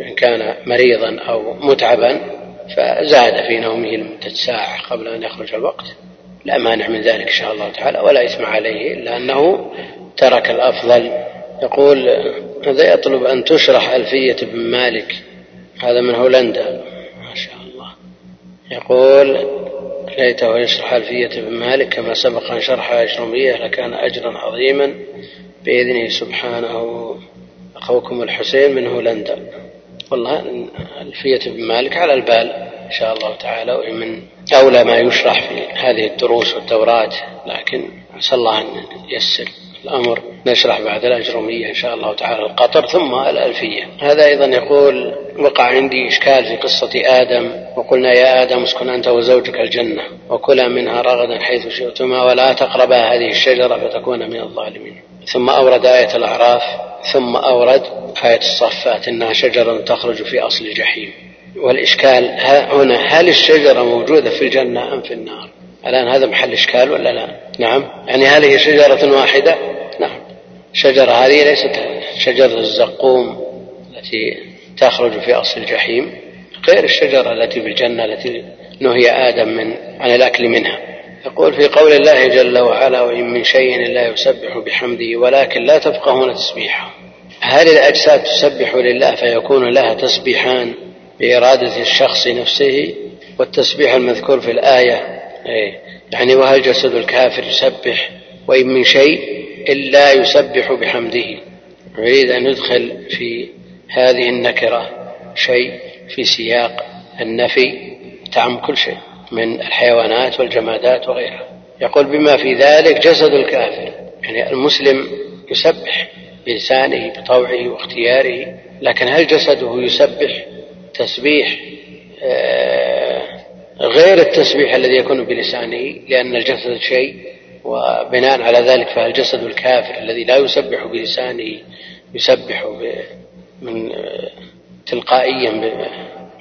إن كان مريضا أو متعبا فزاد في نومه لمدة ساعة قبل أن يخرج الوقت. لا مانع من ذلك إن شاء الله تعالى ولا إثم عليه إلا أنه ترك الأفضل. يقول هذا يطلب أن تشرح ألفية ابن مالك؟ هذا من هولندا. ما شاء الله. يقول ليته يشرح ألفية ابن مالك كما سبق أن شرح أجرمية لكان أجرا عظيما بإذنه سبحانه. أخوكم الحسين من هولندا. والله ألفية ابن مالك على البال إن شاء الله تعالى وهي من أولى ما يشرح في هذه الدروس والدورات لكن نسأل الله أن ييسر. الأمر نشرح بعد الأجرمية إن شاء الله تعالى القطر ثم الألفية. هذا أيضا يقول وقع عندي إشكال في قصة آدم وقلنا يا آدم اسكن أنت وزوجك الجنة وكلا منها رغدا حيث شئتما ولا تقربا هذه الشجرة فتكون من الظالمين. ثم أورد آية الأعراف ثم أورد آية الصفات إنها شجرة تخرج في أصل الجحيم والإشكال هنا هل الشجرة موجودة في الجنة أم في النار؟ الآن هذا محل إشكال ولا لا؟ نعم. يعني هل هي شجرة واحدة؟ نعم. الشجرة هذه ليست شجرة الزقوم التي تخرج في أصل الجحيم غير الشجرة التي في الجنة التي نهي آدم من عن الأكل منها. يقول في قول الله جل وعلا وإن من شيء لا يسبح بحمده ولكن لا تفقهون تسبيحه. هل الأجساد تسبح لله فيكون لها تسبيحان بإرادة الشخص نفسه؟ والتسبيح المذكور في الآية إيه، يعني وهل جسد الكافر يسبح وإن من شيء إلا يسبح بحمده؟ يريد أن يدخل في هذه النكرة شيء في سياق النفي تعم كل شيء من الحيوانات والجمادات وغيرها. يقول بما في ذلك جسد الكافر يعني المسلم يسبح بلسانه بطوعه واختياره لكن هل جسده يسبح تسبيح آه، غير التسبيح الذي يكون بلسانه لأن الجسد شيء وبناء على ذلك فالجسد الكافر الذي لا يسبح بلسانه يسبح من تلقائيا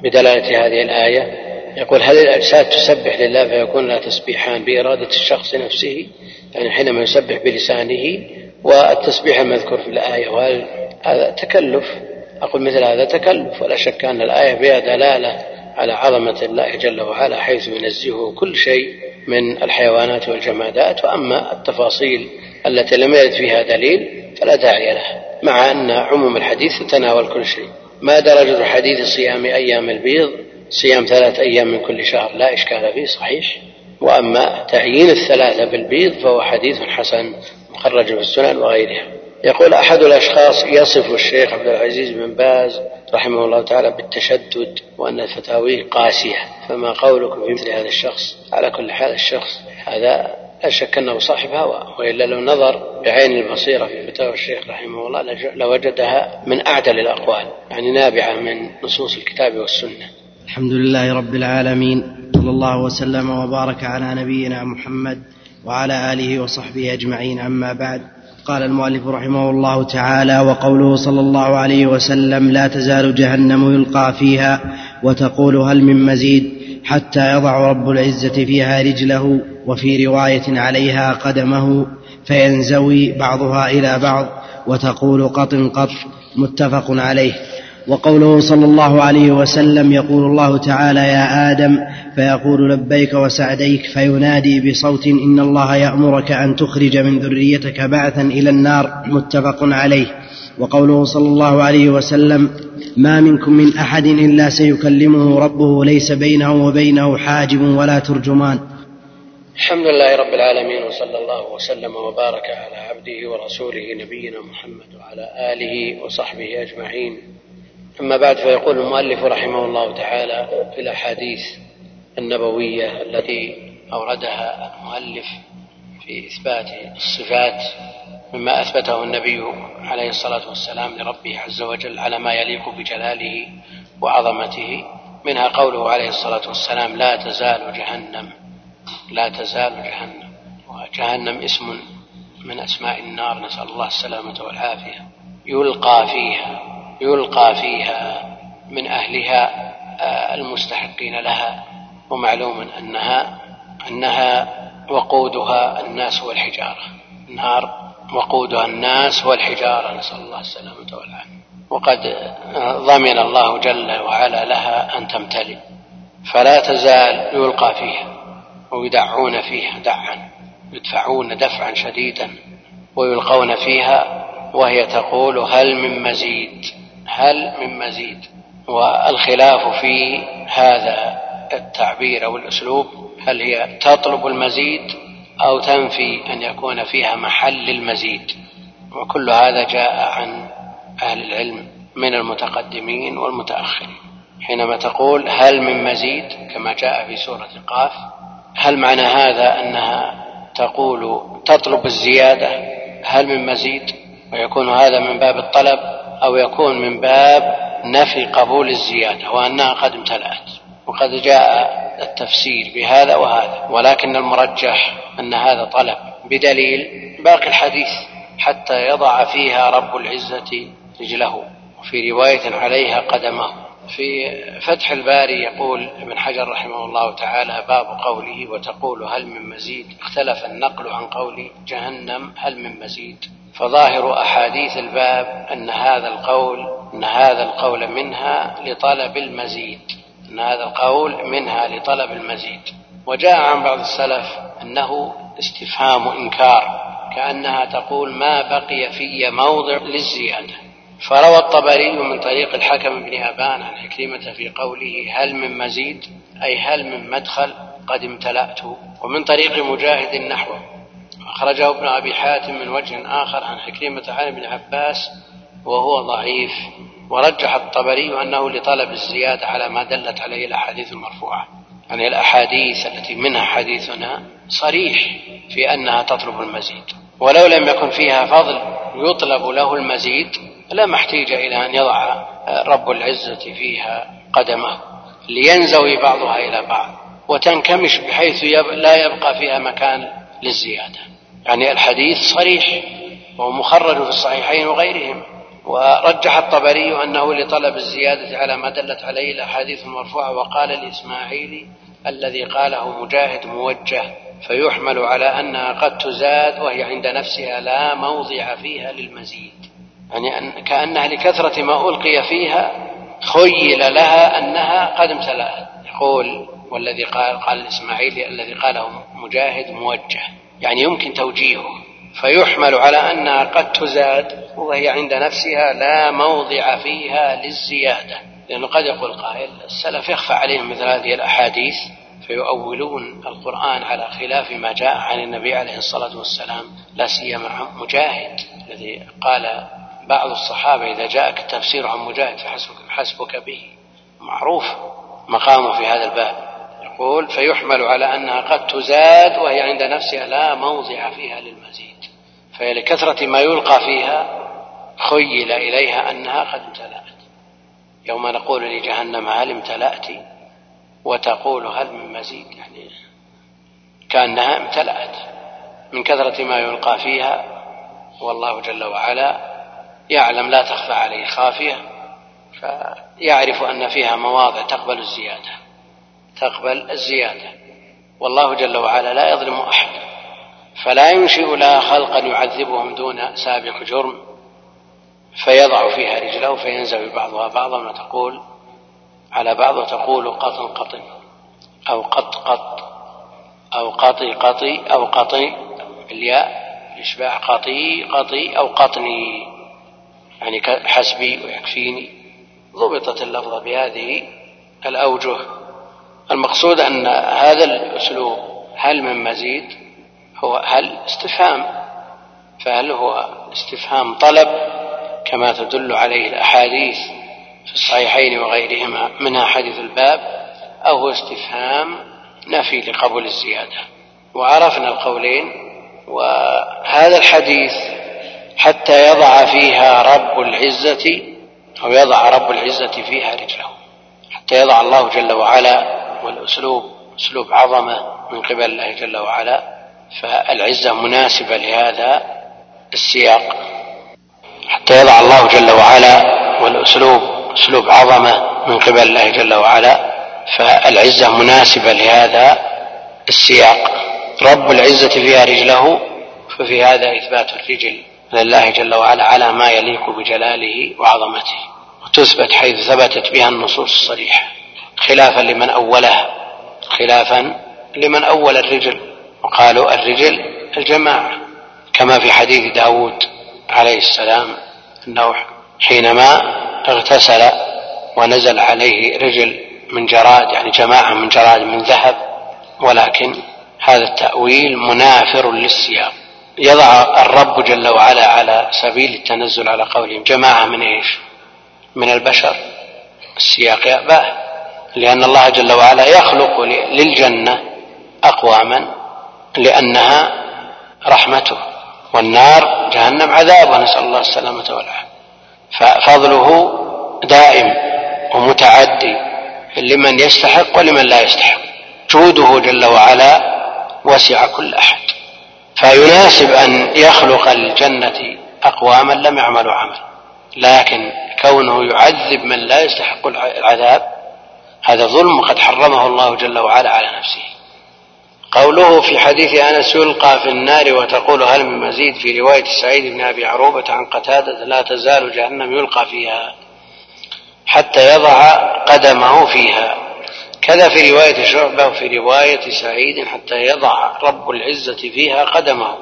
بدلالة هذه الآية. يقول هل الأجساد تسبح لله فيكون لها تسبيحان بإرادة الشخص نفسه يعني حينما يسبح بلسانه. والتسبيح المذكور في الآية وهل هذا تكلف؟ أقول مثل هذا تكلف ولا شك أن الآية فيها دلالة على عظمة الله جل وعلا حيث ينزهه كل شيء من الحيوانات والجمادات. وأما التفاصيل التي لم يرد فيها دليل فلا داعي لها مع أن عموم الحديث يتناول كل شيء. ما درجة حديث صيام أيام البيض؟ صيام ثلاثة أيام من كل شهر لا إشكال فيه صحيح. وأما تعيين الثلاثة بالبيض فهو حديث حسن مخرج في السنن وغيرها. يقول أحد الأشخاص يصف الشيخ عبد العزيز بن باز رحمه الله تعالى بالتشدد وأن فتاويه قاسية. فما قولكم في مثل هذا الشخص؟ على كل حال الشخص هذا لا شك أنه صاحب هوى وإلا لو نظر بعين البصيرة في فتاوى الشيخ رحمه الله لوجدها من أعدل الأقوال يعني نابعة من نصوص الكتاب والسنة. الحمد لله رب العالمين صلى الله وسلم وبارك على نبينا محمد وعلى آله وصحبه أجمعين أما بعد. قال المؤلف رحمه الله تعالى وقوله صلى الله عليه وسلم لا تزال جهنم يلقى فيها وتقول هل من مزيد حتى يضع رب العزة فيها رجله وفي رواية عليها قدمه فينزوي بعضها إلى بعض وتقول قط قط متفق عليه. وقوله صلى الله عليه وسلم يقول الله تعالى يا آدم فيقول لبيك وسعديك فينادي بصوت إن الله يأمرك أن تخرج من ذريتك بعثا إلى النار متفق عليه. وقوله صلى الله عليه وسلم ما منكم من أحد إلا سيكلمه ربه ليس بينه وبينه حاجب ولا ترجمان. الحمد لله رب العالمين وصلى الله وسلم وبارك على عبده ورسوله نبينا محمد وعلى آله وصحبه أجمعين. أما بعد فيقول المؤلف رحمه الله تعالى في الأحاديث النبوية التي أوردها المؤلف في إثبات الصفات مما أثبته النبي عليه الصلاة والسلام لربه عز وجل على ما يليق بجلاله وعظمته منها قوله عليه الصلاة والسلام لا تزال جهنم لا تزال جهنم. وجهنم اسم من أسماء النار نسأل الله السلامة والعافية. يلقى فيها. يلقى فيها من أهلها آه، المستحقين لها ومعلوم أنها أنها وقودها الناس والحجارة. النار وقودها الناس والحجارة نسأل الله السلامة والعافية. وقد آه، ضمن الله جل وعلا لها أن تمتلئ. فلا تزال يلقى فيها ويدعون فيها دعا يدفعون دفعا شديدا ويلقون فيها وهي تقول هل من مزيد؟ هل من مزيد؟ والخلاف في هذا التعبير أو الأسلوب هل هي تطلب المزيد أو تنفي أن يكون فيها محل المزيد؟ وكل هذا جاء عن أهل العلم من المتقدمين والمتأخرين. حينما تقول هل من مزيد كما جاء في سورة قاف هل معنى هذا أنها تقول تطلب الزيادة؟ هل من مزيد؟ ويكون هذا من باب الطلب أو يكون من باب نفي قبول الزيادة وأنها قد امتلأت وقد جاء التفسير بهذا وهذا ولكن المرجح أن هذا طلب بدليل باقي الحديث حتى يضع فيها رب العزة رجله وفي رواية عليها قدمه. في فتح الباري يقول ابن حجر رحمه الله تعالى باب قوله وتقول هل من مزيد اختلف النقل عن قول جهنم هل من مزيد؟ فظاهر أحاديث الباب أن هذا القول أن هذا القول منها لطلب المزيد أن هذا القول منها لطلب المزيد. وجاء عن بعض السلف أنه استفهام إنكار كأنها تقول ما بقي في موضع للزيادة. فروى الطبري من طريق الحكم بن أبان عن حكيمة في قوله هل من مزيد؟ أي هل من مدخل؟ قد امتلأت. ومن طريق مجاهد نحوه. أخرجه ابن أبي حاتم من وجه آخر عن حكيمة عن ابن عباس وهو ضعيف ورجح الطبري أنه لطلب الزيادة على ما دلت عليه الأحاديث المرفوعة يعني الأحاديث التي منها حديثنا صريح في أنها تطلب المزيد ولو لم يكن فيها فضل يطلب له المزيد لا محتيج إلى أن يضع رب العزة فيها قدمه لينزوي بعضها إلى بعض وتنكمش بحيث لا يبقى فيها مكان للزيادة. يعني الحديث صريح وهو مخرج في الصحيحين وغيرهم ورجح الطبري أنه لطلب الزيادة على ما دلت عليه الأحاديث المرفوعة وقال الإسماعيلي الذي قاله مجاهد موجه فيحمل على أنها قد تزاد وهي عند نفسها لا موضع فيها للمزيد. يعني أن كأنها لكثرة ما ألقي فيها خيل لها أنها قد امتلأت. يقول والذي قال قال الإسماعيلي الذي قاله مجاهد موجه. يعني يمكن توجيهه. فيحمل على أنها قد تزاد وهي عند نفسها لا موضع فيها للزيادة. لأنه قد يقول قائل السلف يخفى عليهم مثل هذه الأحاديث فيؤولون القرآن على خلاف ما جاء عن النبي عليه الصلاة والسلام لا سيما مجاهد. الذي قال بعض الصحابة إذا جاءك التفسير عن مجاهد فحسبك, حسبك به. معروف مقامه في هذا الباب. يقول فيحمل على أنها قد تزاد وهي عند نفسها لا موضع فيها للمزيد. فهي لكثرة ما يلقى فيها خيل إليها أنها قد امتلأت. يوم نقول لجهنم هل امتلأت؟ وتقول هل من مزيد؟ يعني كأنها امتلأت. من كثرة ما يلقى فيها والله جل وعلا يعلم لا تخفى عليه خافية فيعرف أن فيها مواضع تقبل الزيادة. تقبل الزيادة. والله جل وعلا لا يظلم أحد. فلا ينشئ لها خلقا يعذبهم دون سابق جرم. فيضع فيها رجله فينزوي بعضها بعضا وتقول على بعض وتقول قطن قطن أو قط قط أو قطي قطي أو قطي الياء إشباع قطي قطي أو قطني. يعني حسبي ويكفيني. ضبطت اللفظة بهذه الأوجه. المقصود أن هذا الأسلوب هل من مزيد؟ هو هل استفهام؟ فهل هو استفهام طلب؟ كما تدل عليه الأحاديث في الصحيحين وغيرهما منها حديث الباب أو هو استفهام نفي لقبول الزيادة. وعرفنا القولين وهذا الحديث حتى يضع فيها رب العزة أو يضع رب العزة فيها رجله حتى يضع الله جل وعلا والأسلوب أسلوب عظمة من قبل الله جل وعلا فالعزة مناسبة لهذا السياق. حتى يضع الله جل وعلا والأسلوب أسلوب عظمة من قبل الله جل وعلا فالعزة مناسبة لهذا السياق. رب العزة فيها رجله ففي هذا إثبات الرجل لله جل وعلا على ما يليق بجلاله وعظمته وتثبت حيث ثبتت بها النصوص الصريحة. خلافا لمن أولها خلافا لمن أول الرجل. وقالوا الرجل الجماعة كما في حديث داود عليه السلام أنه حينما اغتسل ونزل عليه رجل من جراد يعني جماعة من جراد من ذهب. ولكن هذا التأويل منافر للسياق. يضع الرب جل وعلا على سبيل التنزل على قولهم جماعة من إيش؟ من البشر. السياق يأباه. لأن الله جل وعلا يخلق للجنة أقواما لأنها رحمته والنار جهنم عذاب ونسأل الله السلامة والعافية. ففضله دائم ومتعدي لمن يستحق ولمن لا يستحق. جوده جل وعلا وسع كل أحد. فيناسب أن يخلق الجنة أقواما لم يعملوا عمل لكن كونه يعذب من لا يستحق العذاب هذا ظلم قد حرمه الله جل وعلا على نفسه. قوله في حديث أنس يلقى في النار وتقول هل من مزيد في رواية سعيد بن أبي عروبة عن قتادة لا تزال جهنم يلقى فيها حتى يضع قدمه فيها. كذا في رواية شعبة وفي رواية سعيد حتى يضع رب العزة فيها قدمه.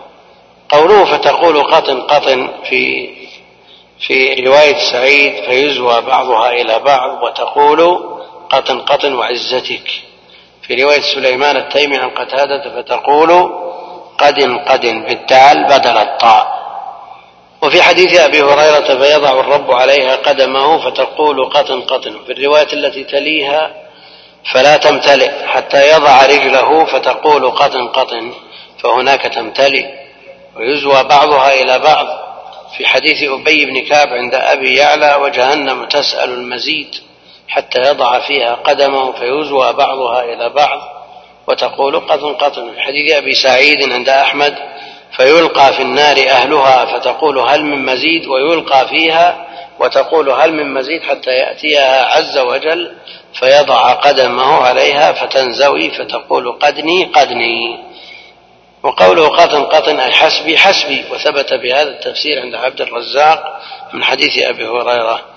قوله فتقول قطن قطن في في رواية سعيد فيزوى بعضها إلى بعض وتقول قطن قطن وعزتك. في رواية سليمان التيمي عن قتادة فتقول قد قد بالدال بدل الطاء. وفي حديث أبي هريرة فيضع الرب عليها قدمه فتقول قطن قطن. في الرواية التي تليها فلا تمتلئ حتى يضع رجله فتقول قطن قطن فهناك تمتلئ. ويزوى بعضها إلى بعض. في حديث أبي بن كعب عند أبي يعلى وجهنم تسأل المزيد. حتى يضع فيها قدمه فيزوى بعضها إلى بعض وتقول قطن قطن. حديث أبي سعيد عند أحمد فيلقى في النار أهلها فتقول هل من مزيد؟ ويلقى فيها وتقول هل من مزيد؟ حتى يأتيها عز وجل فيضع قدمه عليها فتنزوي فتقول قدني قدني. وقوله قطن قطن أي حسبي حسبي. وثبت بهذا التفسير عند عبد الرزاق من حديث أبي هريرة.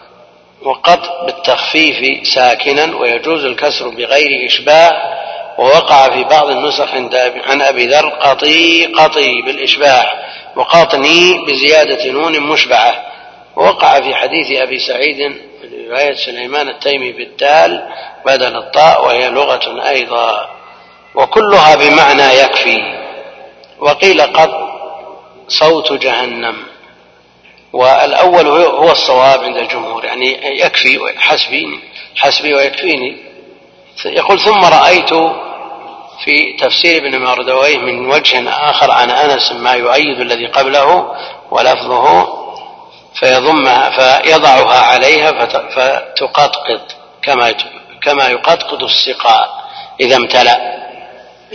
وقط بالتخفيف ساكنا ويجوز الكسر بغير إشباع ووقع في بعض النسخ عن أبي ذر قطي قطي بالإشباع وقاطني بزيادة نون مشبعة. ووقع في حديث أبي سعيد رواية سليمان التيمي بالدال بدل الطاء وهي لغة أيضا. وكلها بمعنى يكفي. وقيل قط صوت جهنم. والأول هو الصواب عند الجمهور يعني يكفي حسبي حسبي ويكفيني. يقول ثم رأيت في تفسير ابن مردويه من وجه آخر عن أنس ما يؤيد الذي قبله ولفظه فيضمها فيضعها عليها فتقطقط كما كما يقطقط السقاء إذا امتلأ.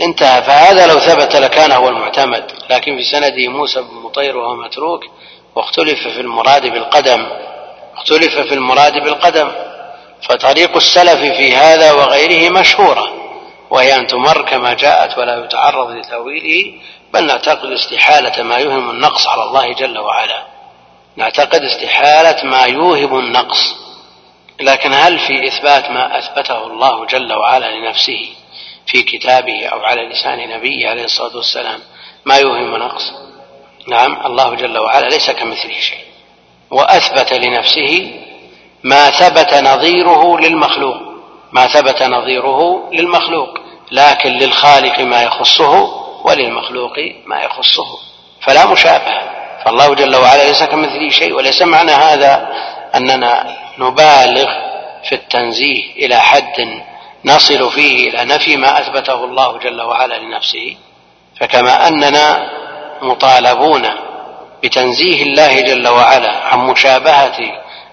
انتهى. فهذا لو ثبت لكان هو المعتمد لكن في سنده موسى بن مطير وهو متروك واختلف في المراد بالقدم اختلف في المراد بالقدم. فطريق السلف في هذا وغيره مشهورة وهي أن تمر كما جاءت ولا يتعرض لتأويله بل نعتقد استحالة ما يوهم النقص على الله جل وعلا. نعتقد استحالة ما يوهم النقص. لكن هل في إثبات ما أثبته الله جل وعلا لنفسه في كتابه أو على لسان نبيه عليه الصلاة والسلام ما يوهم نقص نعم الله جل وعلا ليس كمثله شيء. وأثبت لنفسه ما ثبت نظيره للمخلوق. ما ثبت نظيره للمخلوق. لكن للخالق ما يخصه وللمخلوق ما يخصه. فلا مشابهه فالله جل وعلا ليس كمثله شيء. وليس معنى هذا أننا نبالغ في التنزيه إلى حد نصل فيه إلى نفي ما أثبته الله جل وعلا لنفسه. فكما أننا مطالبون بتنزيه الله جل وعلا عن مشابهة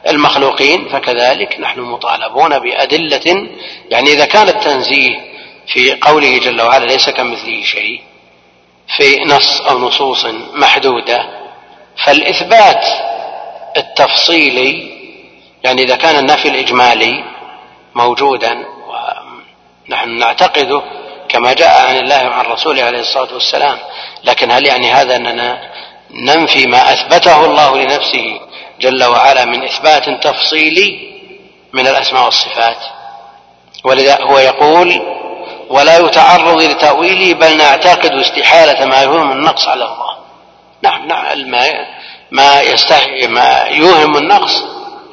المخلوقين فكذلك نحن مطالبون بأدلة يعني إذا كان التنزيه في قوله جل وعلا ليس كمثله شيء في نص أو نصوص محدودة فالإثبات التفصيلي يعني إذا كان النفي الإجمالي موجودا ونحن نعتقده كما جاء عن الله وعن رسوله عليه الصلاة والسلام. لكن هل يعني هذا أننا ننفي ما أثبته الله لنفسه جل وعلا من إثبات تفصيلي من الأسماء والصفات؟ ولذا هو يقول ولا يتعرض لتأويله بل نعتقد استحالة ما يهم النقص على الله. نعم نعم ما يستحي ما يوهم النقص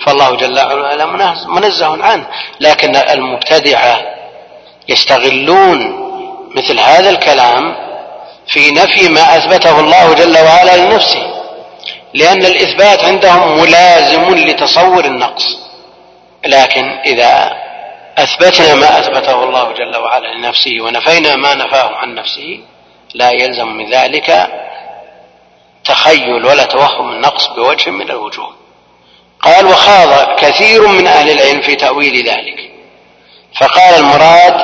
فالله جل وعلا منزه عنه. لكن المبتدعة يستغلون مثل هذا الكلام في نفي ما أثبته الله جل وعلا لنفسه لأن الإثبات عندهم ملازم لتصور النقص. لكن إذا أثبتنا ما أثبته الله جل وعلا لنفسه ونفينا ما نفاه عن نفسه لا يلزم من ذلك تخيل ولا توهم النقص بوجه من الوجوه. قال وخاض كثير من أهل العلم في تأويل ذلك. فقال المراد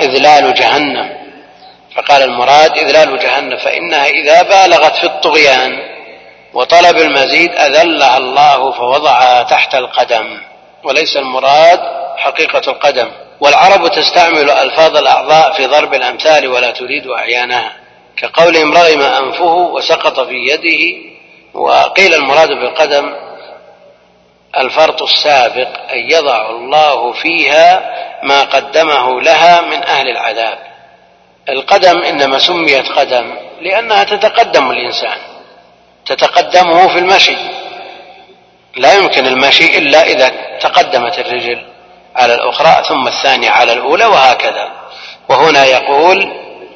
إذلال جهنم. فقال المراد إذلال جهنم فإنها إذا بالغت في الطغيان وطلب المزيد أذلها الله فوضعها تحت القدم. وليس المراد حقيقة القدم. والعرب تستعمل ألفاظ الأعضاء في ضرب الأمثال ولا تريد أعيانها. كقولهم رغم أنفه وسقط في يده وقيل المراد بالقدم الفرط السابق أن يضع الله فيها ما قدمه لها من أهل العذاب. القدم إنما سميت قدم لأنها تتقدم الإنسان تتقدمه في المشي. لا يمكن المشي إلا إذا تقدمت الرجل على الأخرى ثم الثانية على الأولى وهكذا. وهنا يقول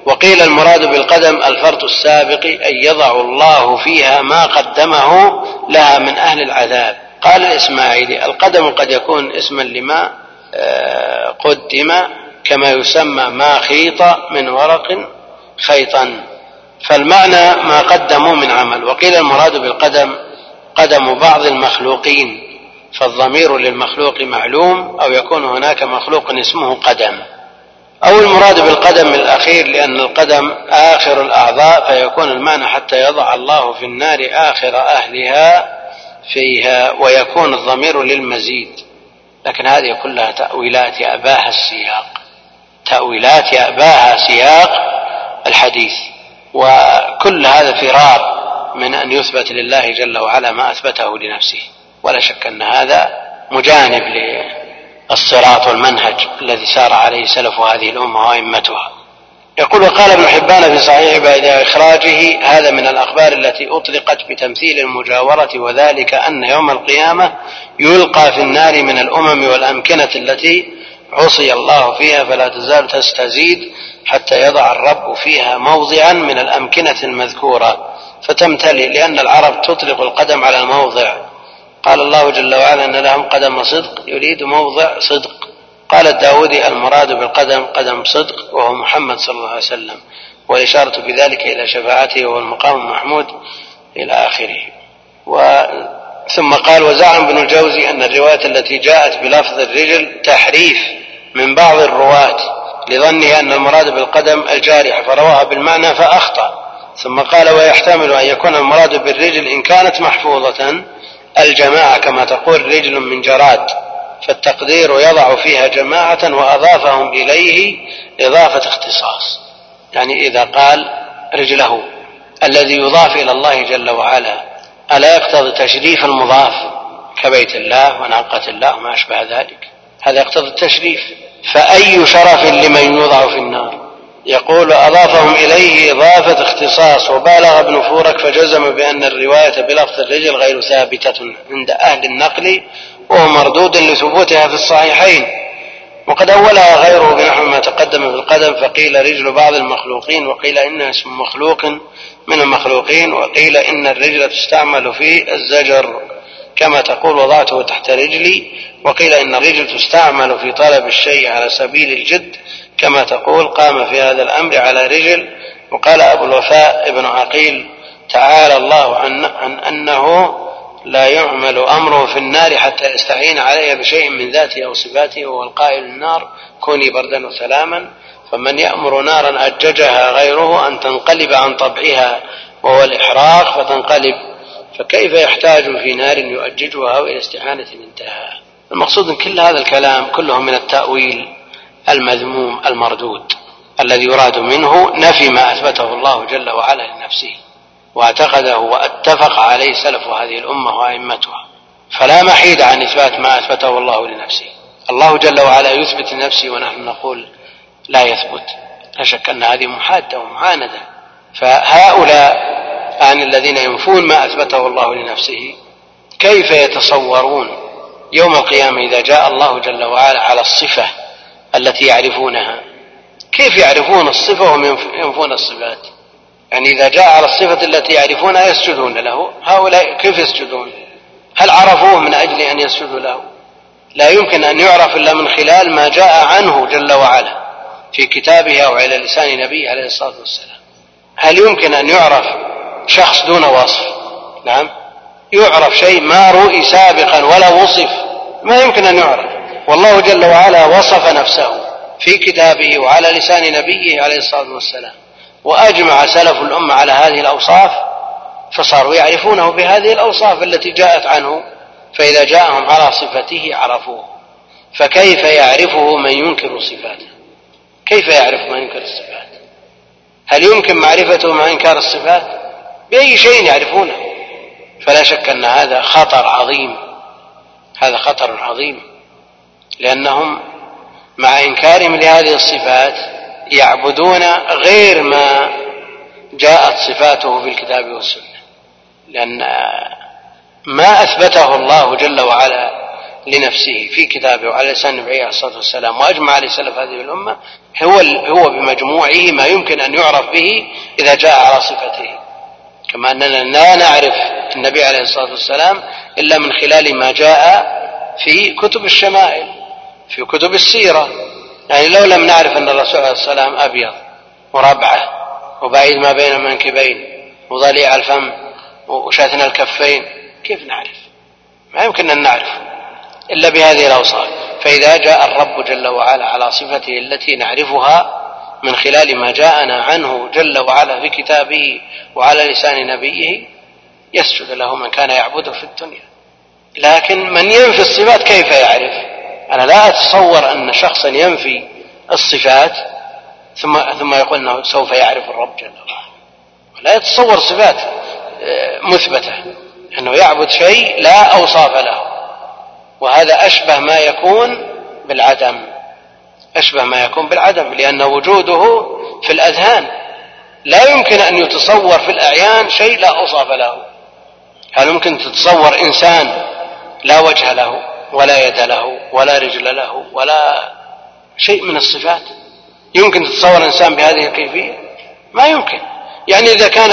وقيل المراد بالقدم الفرط السابق أن يضع الله فيها ما قدمه لها من أهل العذاب. قال الإسماعيلي القدم قد يكون اسما لما آه، قدم كما يسمى ما خيط من ورق خيطا. فالمعنى ما قدموا من عمل. وقيل المراد بالقدم قدم بعض المخلوقين. فالضمير للمخلوق معلوم أو يكون هناك مخلوق اسمه قدم. أو المراد بالقدم الأخير لأن القدم آخر الأعضاء فيكون المعنى حتى يضع الله في النار آخر أهلها فيها ويكون الضمير للمزيد. لكن هذه كلها تأويلات ياباها السياق. تأويلات يأباها سياق الحديث وكل هذا فرار من أن يثبت لله جل وعلا ما أثبته لنفسه. ولا شك أن هذا مجانب للصراط والمنهج الذي سار عليه سلف هذه الأمة وأئمتها. يقول وقال ابن حبان في صحيح بعد إخراجه هذا من الأخبار التي أطلقت بتمثيل المجاورة وذلك أن يوم القيامة يلقى في النار من الأمم والأمكنة التي عصي الله فيها فلا تزال تستزيد حتى يضع الرب فيها موضعا من الأمكنة المذكورة. فتمتلئ لأن العرب تطلق القدم على الموضع. قال الله جل وعلا أن لهم قدم صدق يريد موضع صدق. قال الداودي المراد بالقدم قدم صدق وهو محمد صلى الله عليه وسلم. والإشارة بذلك إلى شفاعته وهو المقام المحمود إلى آخره. و ثم قال وزعم ابن الجوزي أن الرواية التي جاءت بلفظ الرجل تحريف من بعض الرواة لظنه أن المراد بالقدم الجارحة فرواها بالمعنى فأخطأ. ثم قال ويحتمل أن يكون المراد بالرجل إن كانت محفوظة الجماعة كما تقول رجل من جراد فالتقدير يضع فيها جماعة وأضافهم إليه إضافة اختصاص. يعني إذا قال رجله الذي يضاف إلى الله جل وعلا ألا يقتضي تشريف المضاف كبيت الله وناقة الله وما أشبه ذلك؟ هذا يقتضي التشريف. فأي شرف لمن يوضع في النار؟ يقول أضافهم إليه إضافة اختصاص وبالغ ابن فورك فجزم بأن الرواية بلفظ الرجل غير ثابتة عند أهل النقل وهو مردود لثبوتها في الصحيحين. وقد أولها غيره بنحو ما تقدم في القدم فقيل رجل بعض المخلوقين وقيل إنها اسم مخلوق من المخلوقين وقيل إن الرجل تستعمل في الزجر. كما تقول وضعته تحت رجلي وقيل إن الرجل تستعمل في طلب الشيء على سبيل الجد كما تقول قام في هذا الأمر على رجل وقال أبو الوفاء ابن عقيل تعالى الله عن, عن أنه لا يعمل أمره في النار حتى يستعين عليها بشيء من ذاته أو صفاته وهو القائل النار كوني بردا وسلاما. فمن يأمر نارا أججها غيره أن تنقلب عن طبعها وهو الإحراق فتنقلب. فكيف يحتاج في نار يؤججها وإلى استعانة انتهى المقصود من كل هذا الكلام كله من التأويل المذموم المردود الذي يراد منه نفي ما أثبته الله جل وعلا لنفسه وأعتقده واتفق عليه سلف هذه الأمة وأئمتها. فلا محيد عن إثبات ما أثبته الله لنفسه. الله جل وعلا يثبت لنفسه ونحن نقول لا يثبت. لا شك أن هذه محادة ومعاندة. فهؤلاء عن الذين ينفون ما أثبته الله لنفسه كيف يتصورون يوم القيامة إذا جاء الله جل وعلا على الصفة التي يعرفونها؟ كيف يعرفون الصفة وهم ينفون الصفات؟ يعني إذا جاء على الصفة التي يعرفونها يسجدون له. هؤلاء كيف يسجدون؟ هل عرفوه من أجل أن يسجدوا له؟ لا يمكن أن يعرف إلا من خلال ما جاء عنه جل وعلا في كتابه أو على لسان نبيه عليه الصلاة والسلام. هل يمكن أن يعرف شخص دون وصف. نعم. يعرف شيء ما رؤي سابقا ولا وصف. ما يمكن أن يعرف. والله جل وعلا وصف نفسه في كتابه وعلى لسان نبيه عليه الصلاة والسلام. وأجمع سلف الأمة على هذه الأوصاف فصاروا يعرفونه بهذه الأوصاف التي جاءت عنه. فإذا جاءهم على صفته عرفوه. فكيف يعرفه من ينكر صفاته؟ كيف يعرف من ينكر الصفات؟ هل يمكن معرفته مع إنكار الصفات؟ بأي شيء يعرفونه. فلا شك أن هذا خطر عظيم. هذا خطر عظيم. لأنهم مع إنكارهم لهذه الصفات يعبدون غير ما جاءت صفاته في الكتاب والسنة. لأن ما أثبته الله جل وعلا لنفسه في كتابه وعلى لسان النبي عليه الصلاة والسلام وأجمع عليه سلف هذه الأمة هو هو بمجموعه ما يمكن أن يعرف به إذا جاء على صفته. كما أننا لا نعرف النبي عليه الصلاة والسلام إلا من خلال ما جاء في كتب الشمائل في كتب السيرة. يعني لو لم نعرف أن الرسول عليه الصلاة والسلام أبيض وربعة وبعيد ما بين المنكبين وضليع الفم وشاثن الكفين كيف نعرف؟ ما يمكن أن نعرف إلا بهذه الأوصاف. فإذا جاء الرب جل وعلا على صفته التي نعرفها من خلال ما جاءنا عنه جل وعلا في كتابه وعلى لسان نبيه يسجد له من كان يعبده في الدنيا. لكن من ينفي الصفات كيف يعرف؟ أنا لا أتصور أن شخصا ينفي الصفات ثم ثم يقول إنه سوف يعرف الرب جل وعلا. لا يتصور صفات آه، مثبتة. إنه يعبد شيء لا أوصاف له. وهذا أشبه ما يكون بالعدم. أشبه ما يكون بالعدم لأن وجوده في الأذهان. لا يمكن أن يتصور في الأعيان شيء لا أوصاف له. هل يمكن تتصور إنسان لا وجه له ولا يد له ولا رجل له ولا شيء من الصفات؟ يمكن تتصور إنسان بهذه الكيفية؟ ما يمكن. يعني إذا كان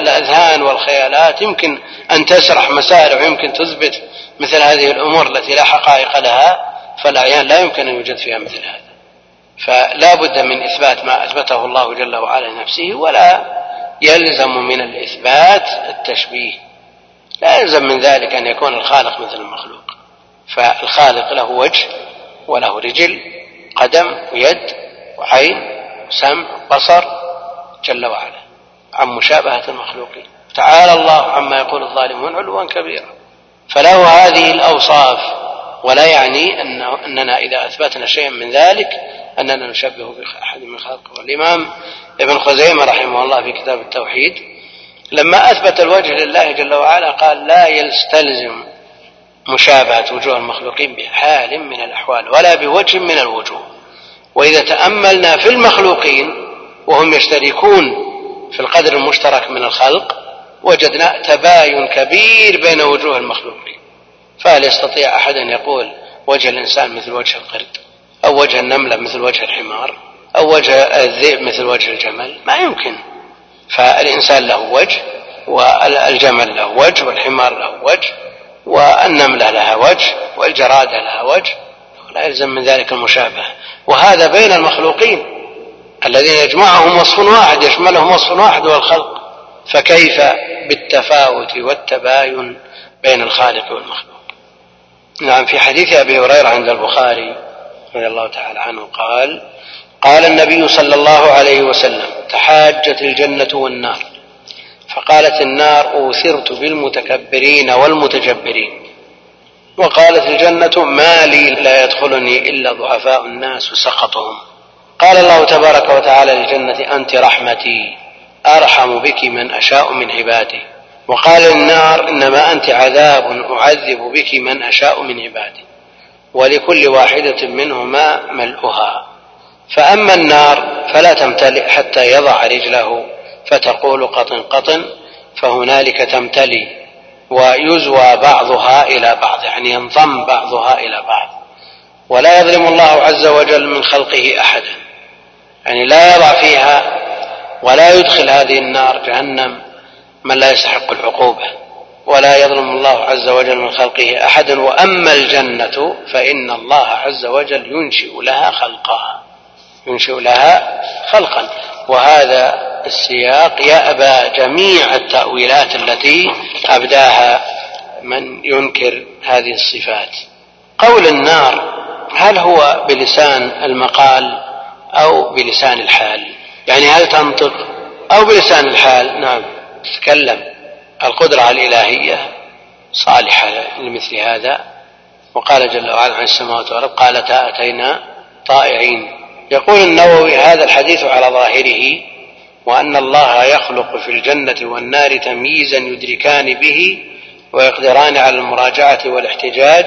الأذهان والخيالات يمكن أن تسرح مسائل ويمكن تثبت مثل هذه الأمور التي لا حقائق لها فالأعيان لا يمكن أن يوجد فيها مثل هذا. فلا بد من إثبات ما أثبته الله جل وعلا لنفسه ولا يلزم من الإثبات التشبيه. لا يلزم من ذلك أن يكون الخالق مثل المخلوق. فالخالق له وجه وله رجل قدم ويد وعين وسمع وبصر جل وعلا عن مشابهة المخلوقين. تعالى الله عما يقول الظالمون علوا كبيرا. فله هذه الأوصاف. ولا يعني أنه أننا إذا أثبتنا شيئا من ذلك أننا نشبه بأحد من خلقه والإمام ابن خزيمة رحمه الله في كتاب التوحيد لما أثبت الوجه لله جل وعلا قال لا يستلزم مشابهة وجوه المخلوقين بحال من الأحوال ولا بوجه من الوجوه. وإذا تأملنا في المخلوقين وهم يشتركون في القدر المشترك من الخلق وجدنا تباين كبير بين وجوه المخلوقين. فهل يستطيع أحد أن يقول وجه الإنسان مثل وجه القرد؟ أو وجه النملة مثل وجه الحمار؟ أو وجه الذئب مثل وجه الجمل؟ ما يمكن. فالإنسان له وجه والجمل له وجه والحمار له وجه والنملة لها وجه والجرادة لها وجه. لا يلزم من ذلك المشابهة. وهذا بين المخلوقين الذين يجمعهم وصف واحد يشملهم وصف واحد هو الخلق. فكيف بالتفاوت والتباين بين الخالق والمخلوق؟ نعم في حديث أبي هريرة عند البخاري رضي الله تعالى عنه قال قال النبي صلى الله عليه وسلم تحاجت الجنة والنار. فقالت النار أوثرت بالمتكبرين والمتجبرين. وقالت الجنة ما لي لا يدخلني إلا ضعفاء الناس وسقطهم قال الله تبارك وتعالى للجنة أنت رحمتي أرحم بك من أشاء من عبادي. وقال النار إنما أنت عذاب أعذب بك من أشاء من عبادي ولكل واحدة منهما ملؤها. فأما النار فلا تمتلئ حتى يضع رجله فتقول قطن قطن فهنالك تمتلي ويزوى بعضها إلى بعض يعني ينضم بعضها إلى بعض. ولا يظلم الله عز وجل من خلقه أحدا يعني لا يضع فيها ولا يدخل هذه النار جهنم. من لا يستحق العقوبة ولا يظلم الله عز وجل من خلقه أحدا وأما الجنة فإن الله عز وجل ينشئ لها خلقها ينشئ لها خلقا. وهذا السياق يأبى جميع التأويلات التي أبداها من ينكر هذه الصفات. قول النار هل هو بلسان المقال أو بلسان الحال؟ يعني هل تنطق أو بلسان الحال؟ نعم. تتكلم القدرة الإلهية صالحة لمثل هذا. وقال جل وعلا عن السماوات والأرض قالتا أتينا طائعين. يقول النووي هذا الحديث على ظاهره وأن الله يخلق في الجنة والنار تمييزا يدركان به ويقدران على المراجعة والاحتجاج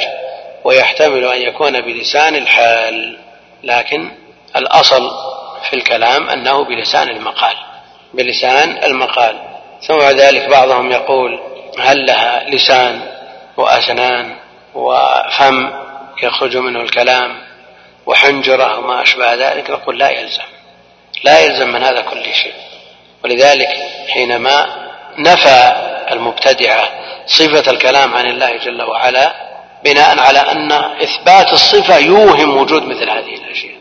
ويحتمل أن يكون بلسان الحال. لكن الأصل في الكلام أنه بلسان المقال بلسان المقال. ثم بعد ذلك بعضهم يقول هل لها لسان وأسنان وفم يخرج منه الكلام وحنجرة وما أشبه ذلك؟ نقول لا يلزم لا يلزم من هذا كل شيء. ولذلك حينما نفى المبتدعة صفة الكلام عن الله جل وعلا بناء على أن إثبات الصفة يوهم وجود مثل هذه الأشياء.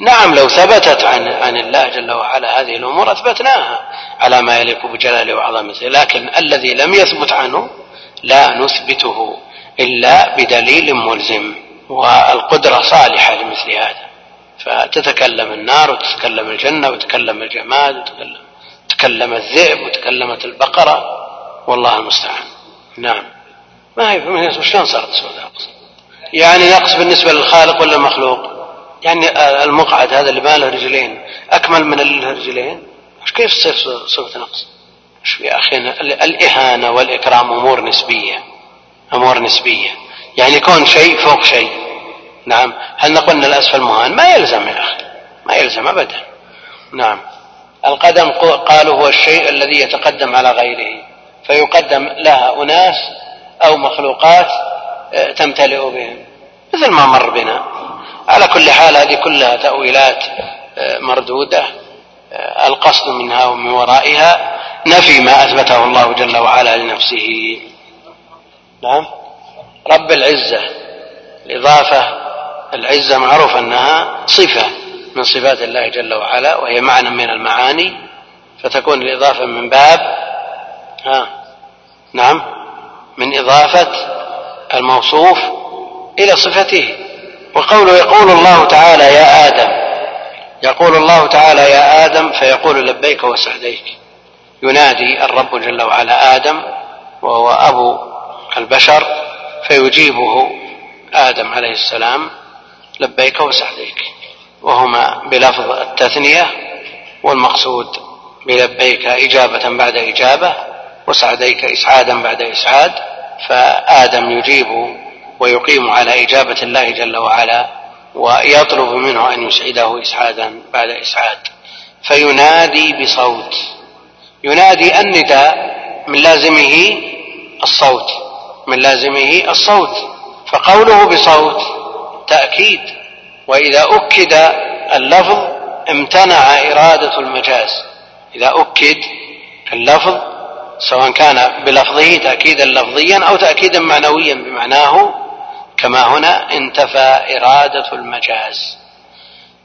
نعم لو ثبتت عن عن الله جل وعلا هذه الأمور أثبتناها. على ما يليق بجلاله وعظمته لكن الذي لم يثبت عنه لا نثبته إلا بدليل ملزم والقدرة صالحة لمثل هذا. فتتكلم النار وتتكلم الجنة وتتكلم الجماد وتتكلم تكلم الذئب وتكلمت البقرة. والله المستعان. نعم. ما هي شلون صارت سوداء يعني نقص بالنسبة للخالق ولا المخلوق يعني المقعد هذا اللي ما له رجلين أكمل من اللي رجلين كيف تصير صفة نقص؟ إيش يا أخي الإهانة والإكرام أمور نسبية أمور نسبية. يعني يكون شيء فوق شيء. نعم. هل نقول أن الأسفل مهان؟ ما يلزم يا أخي. ما يلزم أبدا. نعم. القدم قالوا هو الشيء الذي يتقدم على غيره. فيقدم لها أناس أو مخلوقات آه، تمتلئ بهم. مثل ما مر بنا. على كل حال هذه كلها تأويلات آه، مردودة. القصد منها ومن ورائها نفي ما أثبته الله جل وعلا لنفسه. نعم. رب العزة. الإضافة العزة معروف أنها صفة من صفات الله جل وعلا وهي معنى من المعاني فتكون الإضافة من باب ها نعم من إضافة الموصوف إلى صفته. وقوله يقول الله تعالى يا آدم يقول الله تعالى يا آدم فيقول لبيك وسعديك ينادي الرب جل وعلا آدم وهو أبو البشر فيجيبه آدم عليه السلام لبيك وسعديك وهما بلفظ التثنية والمقصود بلبيك إجابة بعد إجابة وسعديك إسعادا بعد إسعاد. فآدم يجيب ويقيم على إجابة الله جل وعلا ويطلب منه أن يسعده إسعادا بعد إسعاد. فينادي بصوت. ينادي النداء من لازمه الصوت. من لازمه الصوت. فقوله بصوت تأكيد. وإذا أكد اللفظ امتنع إرادة المجاز. إذا أكد اللفظ سواء كان بلفظه تأكيدا لفظيا أو تأكيدا معنويا بمعناه كما هنا انتفى إرادة المجاز.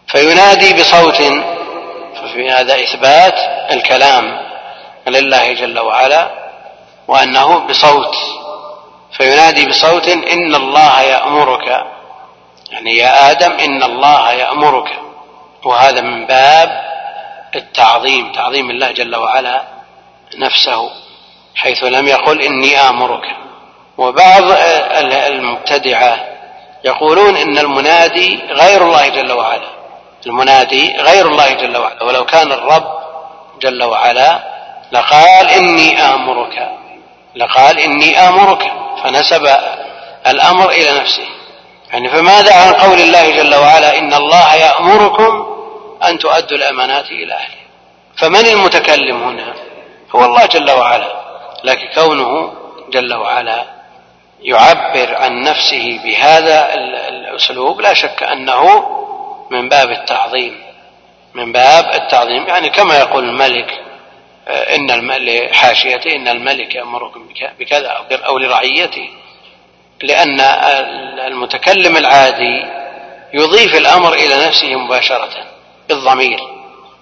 فينادي بصوت ففي هذا إثبات الكلام لله جل وعلا وأنه بصوت. فينادي بصوت إن الله يأمرك يعني يا آدم إن الله يأمرك. وهذا من باب التعظيم تعظيم الله جل وعلا نفسه حيث لم يقل إني آمرك. وبعض المبتدعة يقولون إن المنادي غير الله جل وعلا. المنادي غير الله جل وعلا. ولو كان الرب جل وعلا لقال إني آمرك. لقال إني آمرك. فنسب الأمر إلى نفسه. يعني فماذا عن قول الله جل وعلا إن الله يأمركم أن تؤدوا الأمانات إلى أهلها؟ فمن المتكلم هنا؟ هو الله جل وعلا. لكن كونه جل وعلا يعبر عن نفسه بهذا الأسلوب لا شك أنه من باب التعظيم. من باب التعظيم. يعني كما يقول الملك آه، إن لحاشيته إن الملك يأمركم بكذا أو لرعيته. لأن المتكلم العادي يضيف الأمر إلى نفسه مباشرة بالضمير.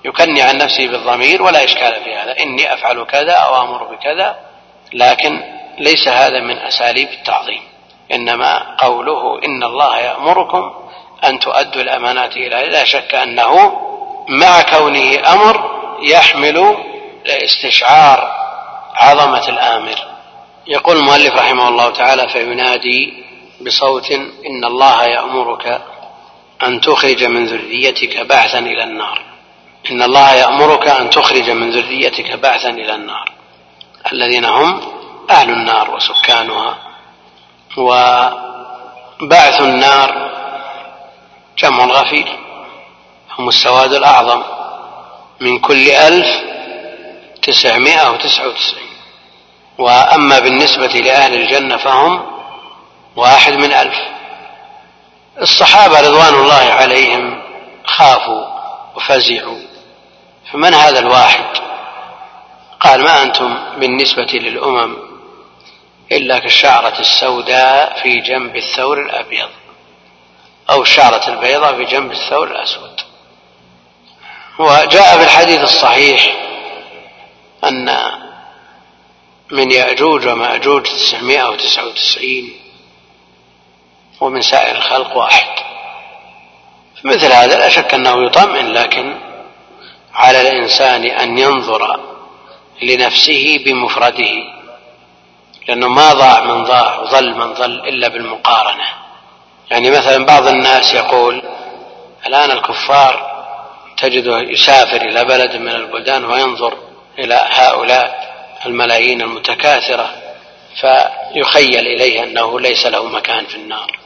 يكني عن نفسه بالضمير ولا إشكال في هذا. إني أفعل كذا أو أمر بكذا لكن ليس هذا من أساليب التعظيم إنما قوله إن الله يأمركم أن تؤدوا الأمانات إلى لا شك أنه مع كونه أمر يحمل استشعار عظمة الآمر. يقول المؤلف رحمه الله تعالى فينادي بصوت إن الله يأمرك أن تخرج من ذريتك بعثا إلى النار. إن الله يأمرك أن تخرج من ذريتك بعثا إلى النار. الذين هم أهل النار وسكانها وبعث النار جمع غفير هم السواد الأعظم من كل ألف تسعمائة وتسعة وتسعين. وأما بالنسبة لأهل الجنة فهم واحد من ألف. الصحابة رضوان الله عليهم خافوا وفزعوا فمن هذا الواحد؟ قال ما أنتم بالنسبة للأمم إلا كالشعرة السوداء في جنب الثور الأبيض أو الشعرة البيضاء في جنب الثور الأسود. وجاء في الحديث الصحيح أن من يأجوج ومأجوج تسعمائة وتسعة وتسعين ومن سائر الخلق واحد. مثل هذا لا شك أنه يطمئن لكن على الإنسان أن ينظر لنفسه بمفرده. لأنه ما ضاع من ضاع وظل من ظل إلا بالمقارنة. يعني مثلا بعض الناس يقول الآن الكفار تجده يسافر إلى بلد من البلدان وينظر إلى هؤلاء الملايين المتكاثرة فيخيل إليه أنه ليس له مكان في النار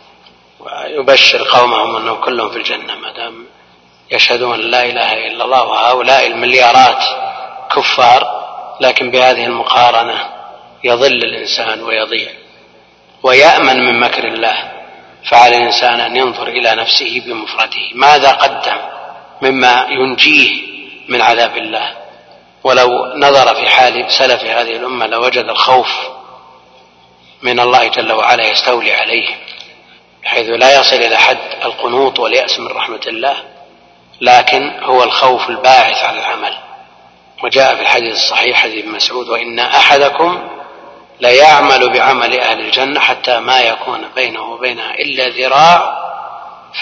ويبشر قومهم أنهم كلهم في الجنة ما دام يشهدون لا إله إلا الله وهؤلاء المليارات كفار. لكن بهذه المقارنة يضل الإنسان ويضيع ويأمن من مكر الله فعلى الإنسان أن ينظر إلى نفسه بمفرده. ماذا قدم مما ينجيه من عذاب الله؟ ولو نظر في حال سلف هذه الأمة لوجد الخوف من الله جل وعلا يستولي عليه بحيث لا يصل إلى حد القنوط واليأس من رحمة الله لكن هو الخوف الباعث على العمل. وجاء في الحديث الصحيح حديث مسعود وإن أحدكم ليعمل بعمل أهل الجنة حتى ما يكون بينه وبينها إلا ذراع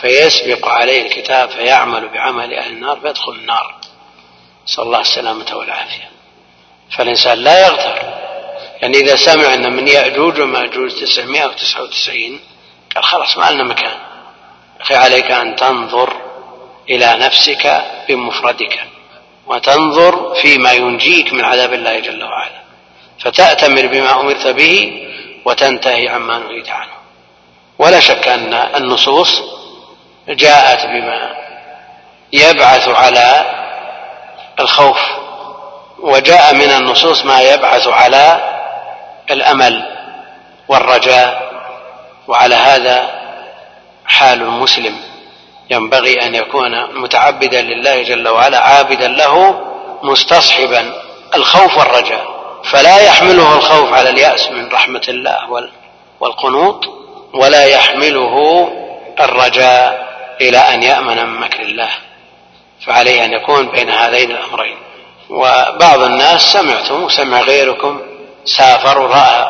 فيسبق عليه الكتاب فيعمل بعمل أهل النار فيدخل النار. نسأل الله السلامة والعافية. فالإنسان لا يغتر. يعني إذا سمع أن من يأجوج ومأجوج تسعمائة وتسعة وتسعين قال خلاص ما لنا مكان. أخي عليك أن تنظر إلى نفسك بمفردك وتنظر فيما ينجيك من عذاب الله جل وعلا فتأتمر بما أمرت به وتنتهي عما نهيت عنه. ولا شك أن النصوص جاءت بما يبعث على الخوف وجاء من النصوص ما يبعث على الأمل والرجاء. وعلى هذا حال المسلم ينبغي أن يكون متعبدا لله جل وعلا عابدا له مستصحبا الخوف والرجاء. فلا يحمله الخوف على اليأس من رحمة الله والقنوط ولا يحمله الرجاء إلى أن يأمن من مكر الله. فعليه أن يكون بين هذين الأمرين. وبعض الناس سمعتم وسمع غيركم سافر ورأى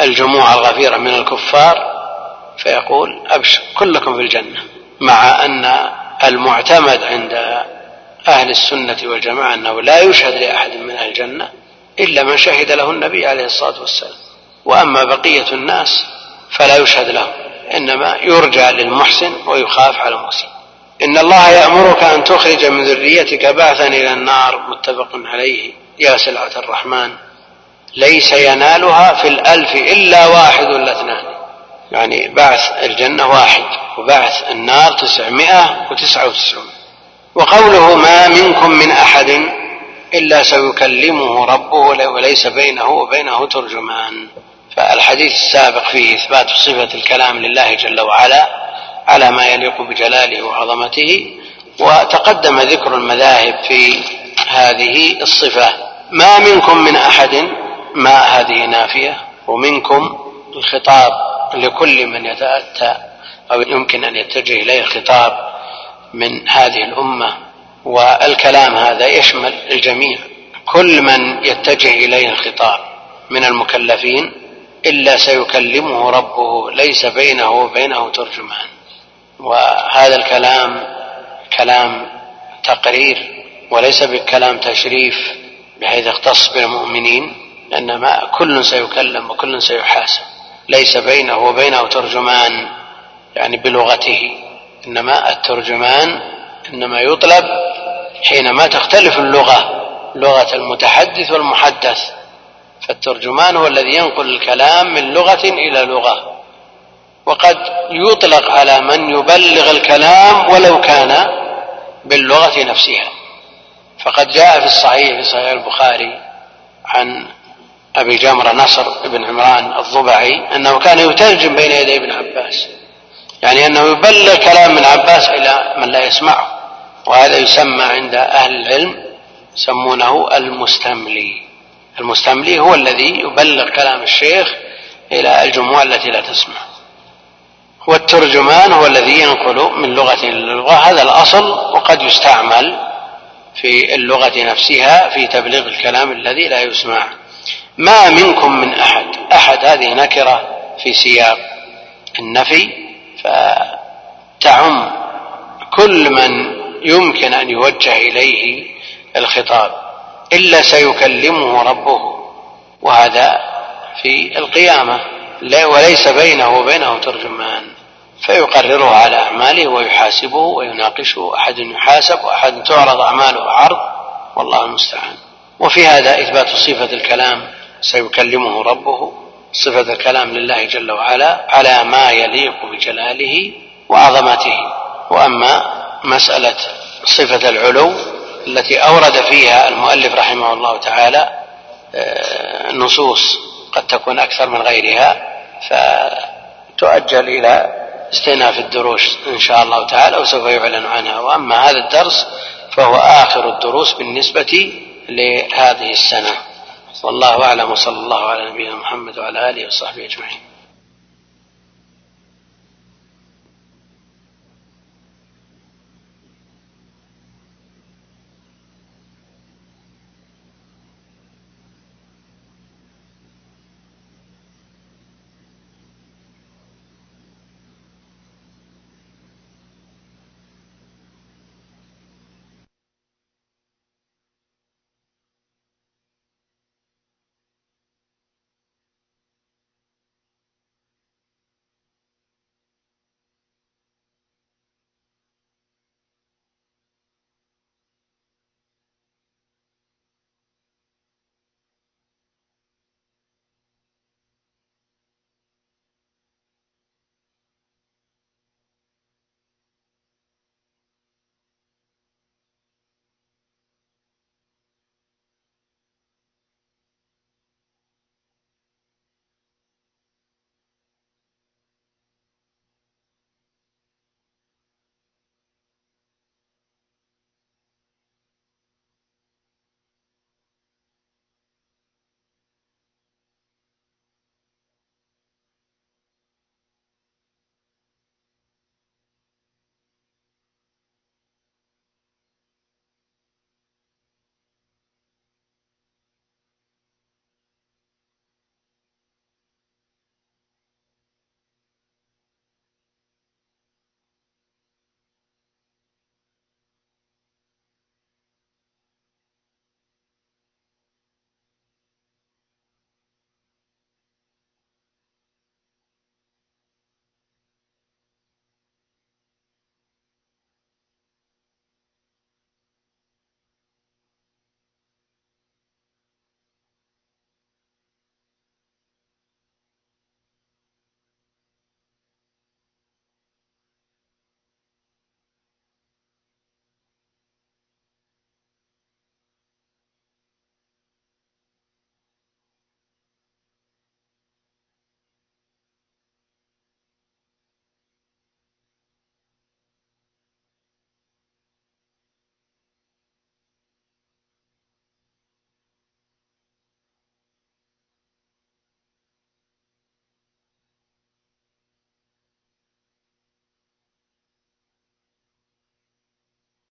الجموع الغفيرة من الكفار فيقول أبشر كلكم في الجنة مع أن المعتمد عند أهل السنة والجماعة أنه لا يشهد لأحد من أهل الجنة إلا من شهد له النبي عليه الصلاة والسلام. وأما بقية الناس فلا يشهد لهم إنما يرجى للمحسن ويخاف على المسلم إن الله يأمرك أن تخرج من ذريتك بعثا إلى النار متفق عليه. يا سلعة الرحمن ليس ينالها في الألف إلا واحد ولا اثنان. يعني بعث الجنة واحد وبعث النار تسعمائة وتسعة وتسعون. وقوله ما منكم من أحد إلا سيكلمه ربه وليس بينه وبينه ترجمان. فالحديث السابق فيه إثبات صفة الكلام لله جل وعلا على ما يليق بجلاله وعظمته وتقدم ذكر المذاهب في هذه الصفة. ما منكم من أحد ما هذه نافية؟ ومنكم الخطاب لكل من يتأتى أو يمكن أن يتجه إليه الخطاب من هذه الأمة. والكلام هذا يشمل الجميع. كل من يتجه إليه الخطاب من المكلفين إلا سيكلمه ربه ليس بينه وبينه ترجمان. وهذا الكلام كلام تقرير وليس بكلام تشريف بحيث يختص بالمؤمنين انما كل سيكلم وكل سيحاسب ليس بينه وبينه ترجمان يعني بلغته. إنما الترجمان إنما يطلب حينما تختلف اللغة لغة المتحدث والمحدث. فالترجمان هو الذي ينقل الكلام من لغة إلى لغة. وقد يطلق على من يبلغ الكلام ولو كان باللغة نفسها. فقد جاء في الصحيح في صحيح البخاري عن أبي جمرة نصر بن عمران الضبعي أنه كان يترجم بين يدي ابن عباس. يعني أنه يبلغ كلام من عباس إلى من لا يسمعه. وهذا يسمى عند أهل العلم يسمونه المستملي. المستملي هو الذي يبلغ كلام الشيخ إلى الجموع التي لا تسمع. والترجمان هو الذي ينقل من لغة إلى لغة. هذا الأصل وقد يستعمل في اللغة نفسها في تبليغ الكلام الذي لا يسمع. ما منكم من أحد. أحد هذه نكرة في سياق النفي فتعم كل من يمكن أن يوجه إليه الخطاب إلا سيكلمه ربه وهذا في القيامة وليس بينه وبينه ترجمان. فيقرره على أعماله ويحاسبه ويناقشه أحد يحاسب وأحد تعرض أعماله عرض والله المستعان. وفي هذا إثبات صفة الكلام سيكلمه ربه صفة الكلام لله جل وعلا على ما يليق بجلاله وعظمته. وأما مسألة صفة العلو التي أورد فيها المؤلف رحمه الله تعالى آه، نصوص قد تكون أكثر من غيرها فتؤجل إلى استئناف الدروس إن شاء الله تعالى وسوف يعلن عنها. وأما هذا الدرس فهو آخر الدروس بالنسبة لهذه السنة. والله أعلم وصلى الله على نبينا محمد وعلى آله وصحبه أجمعين.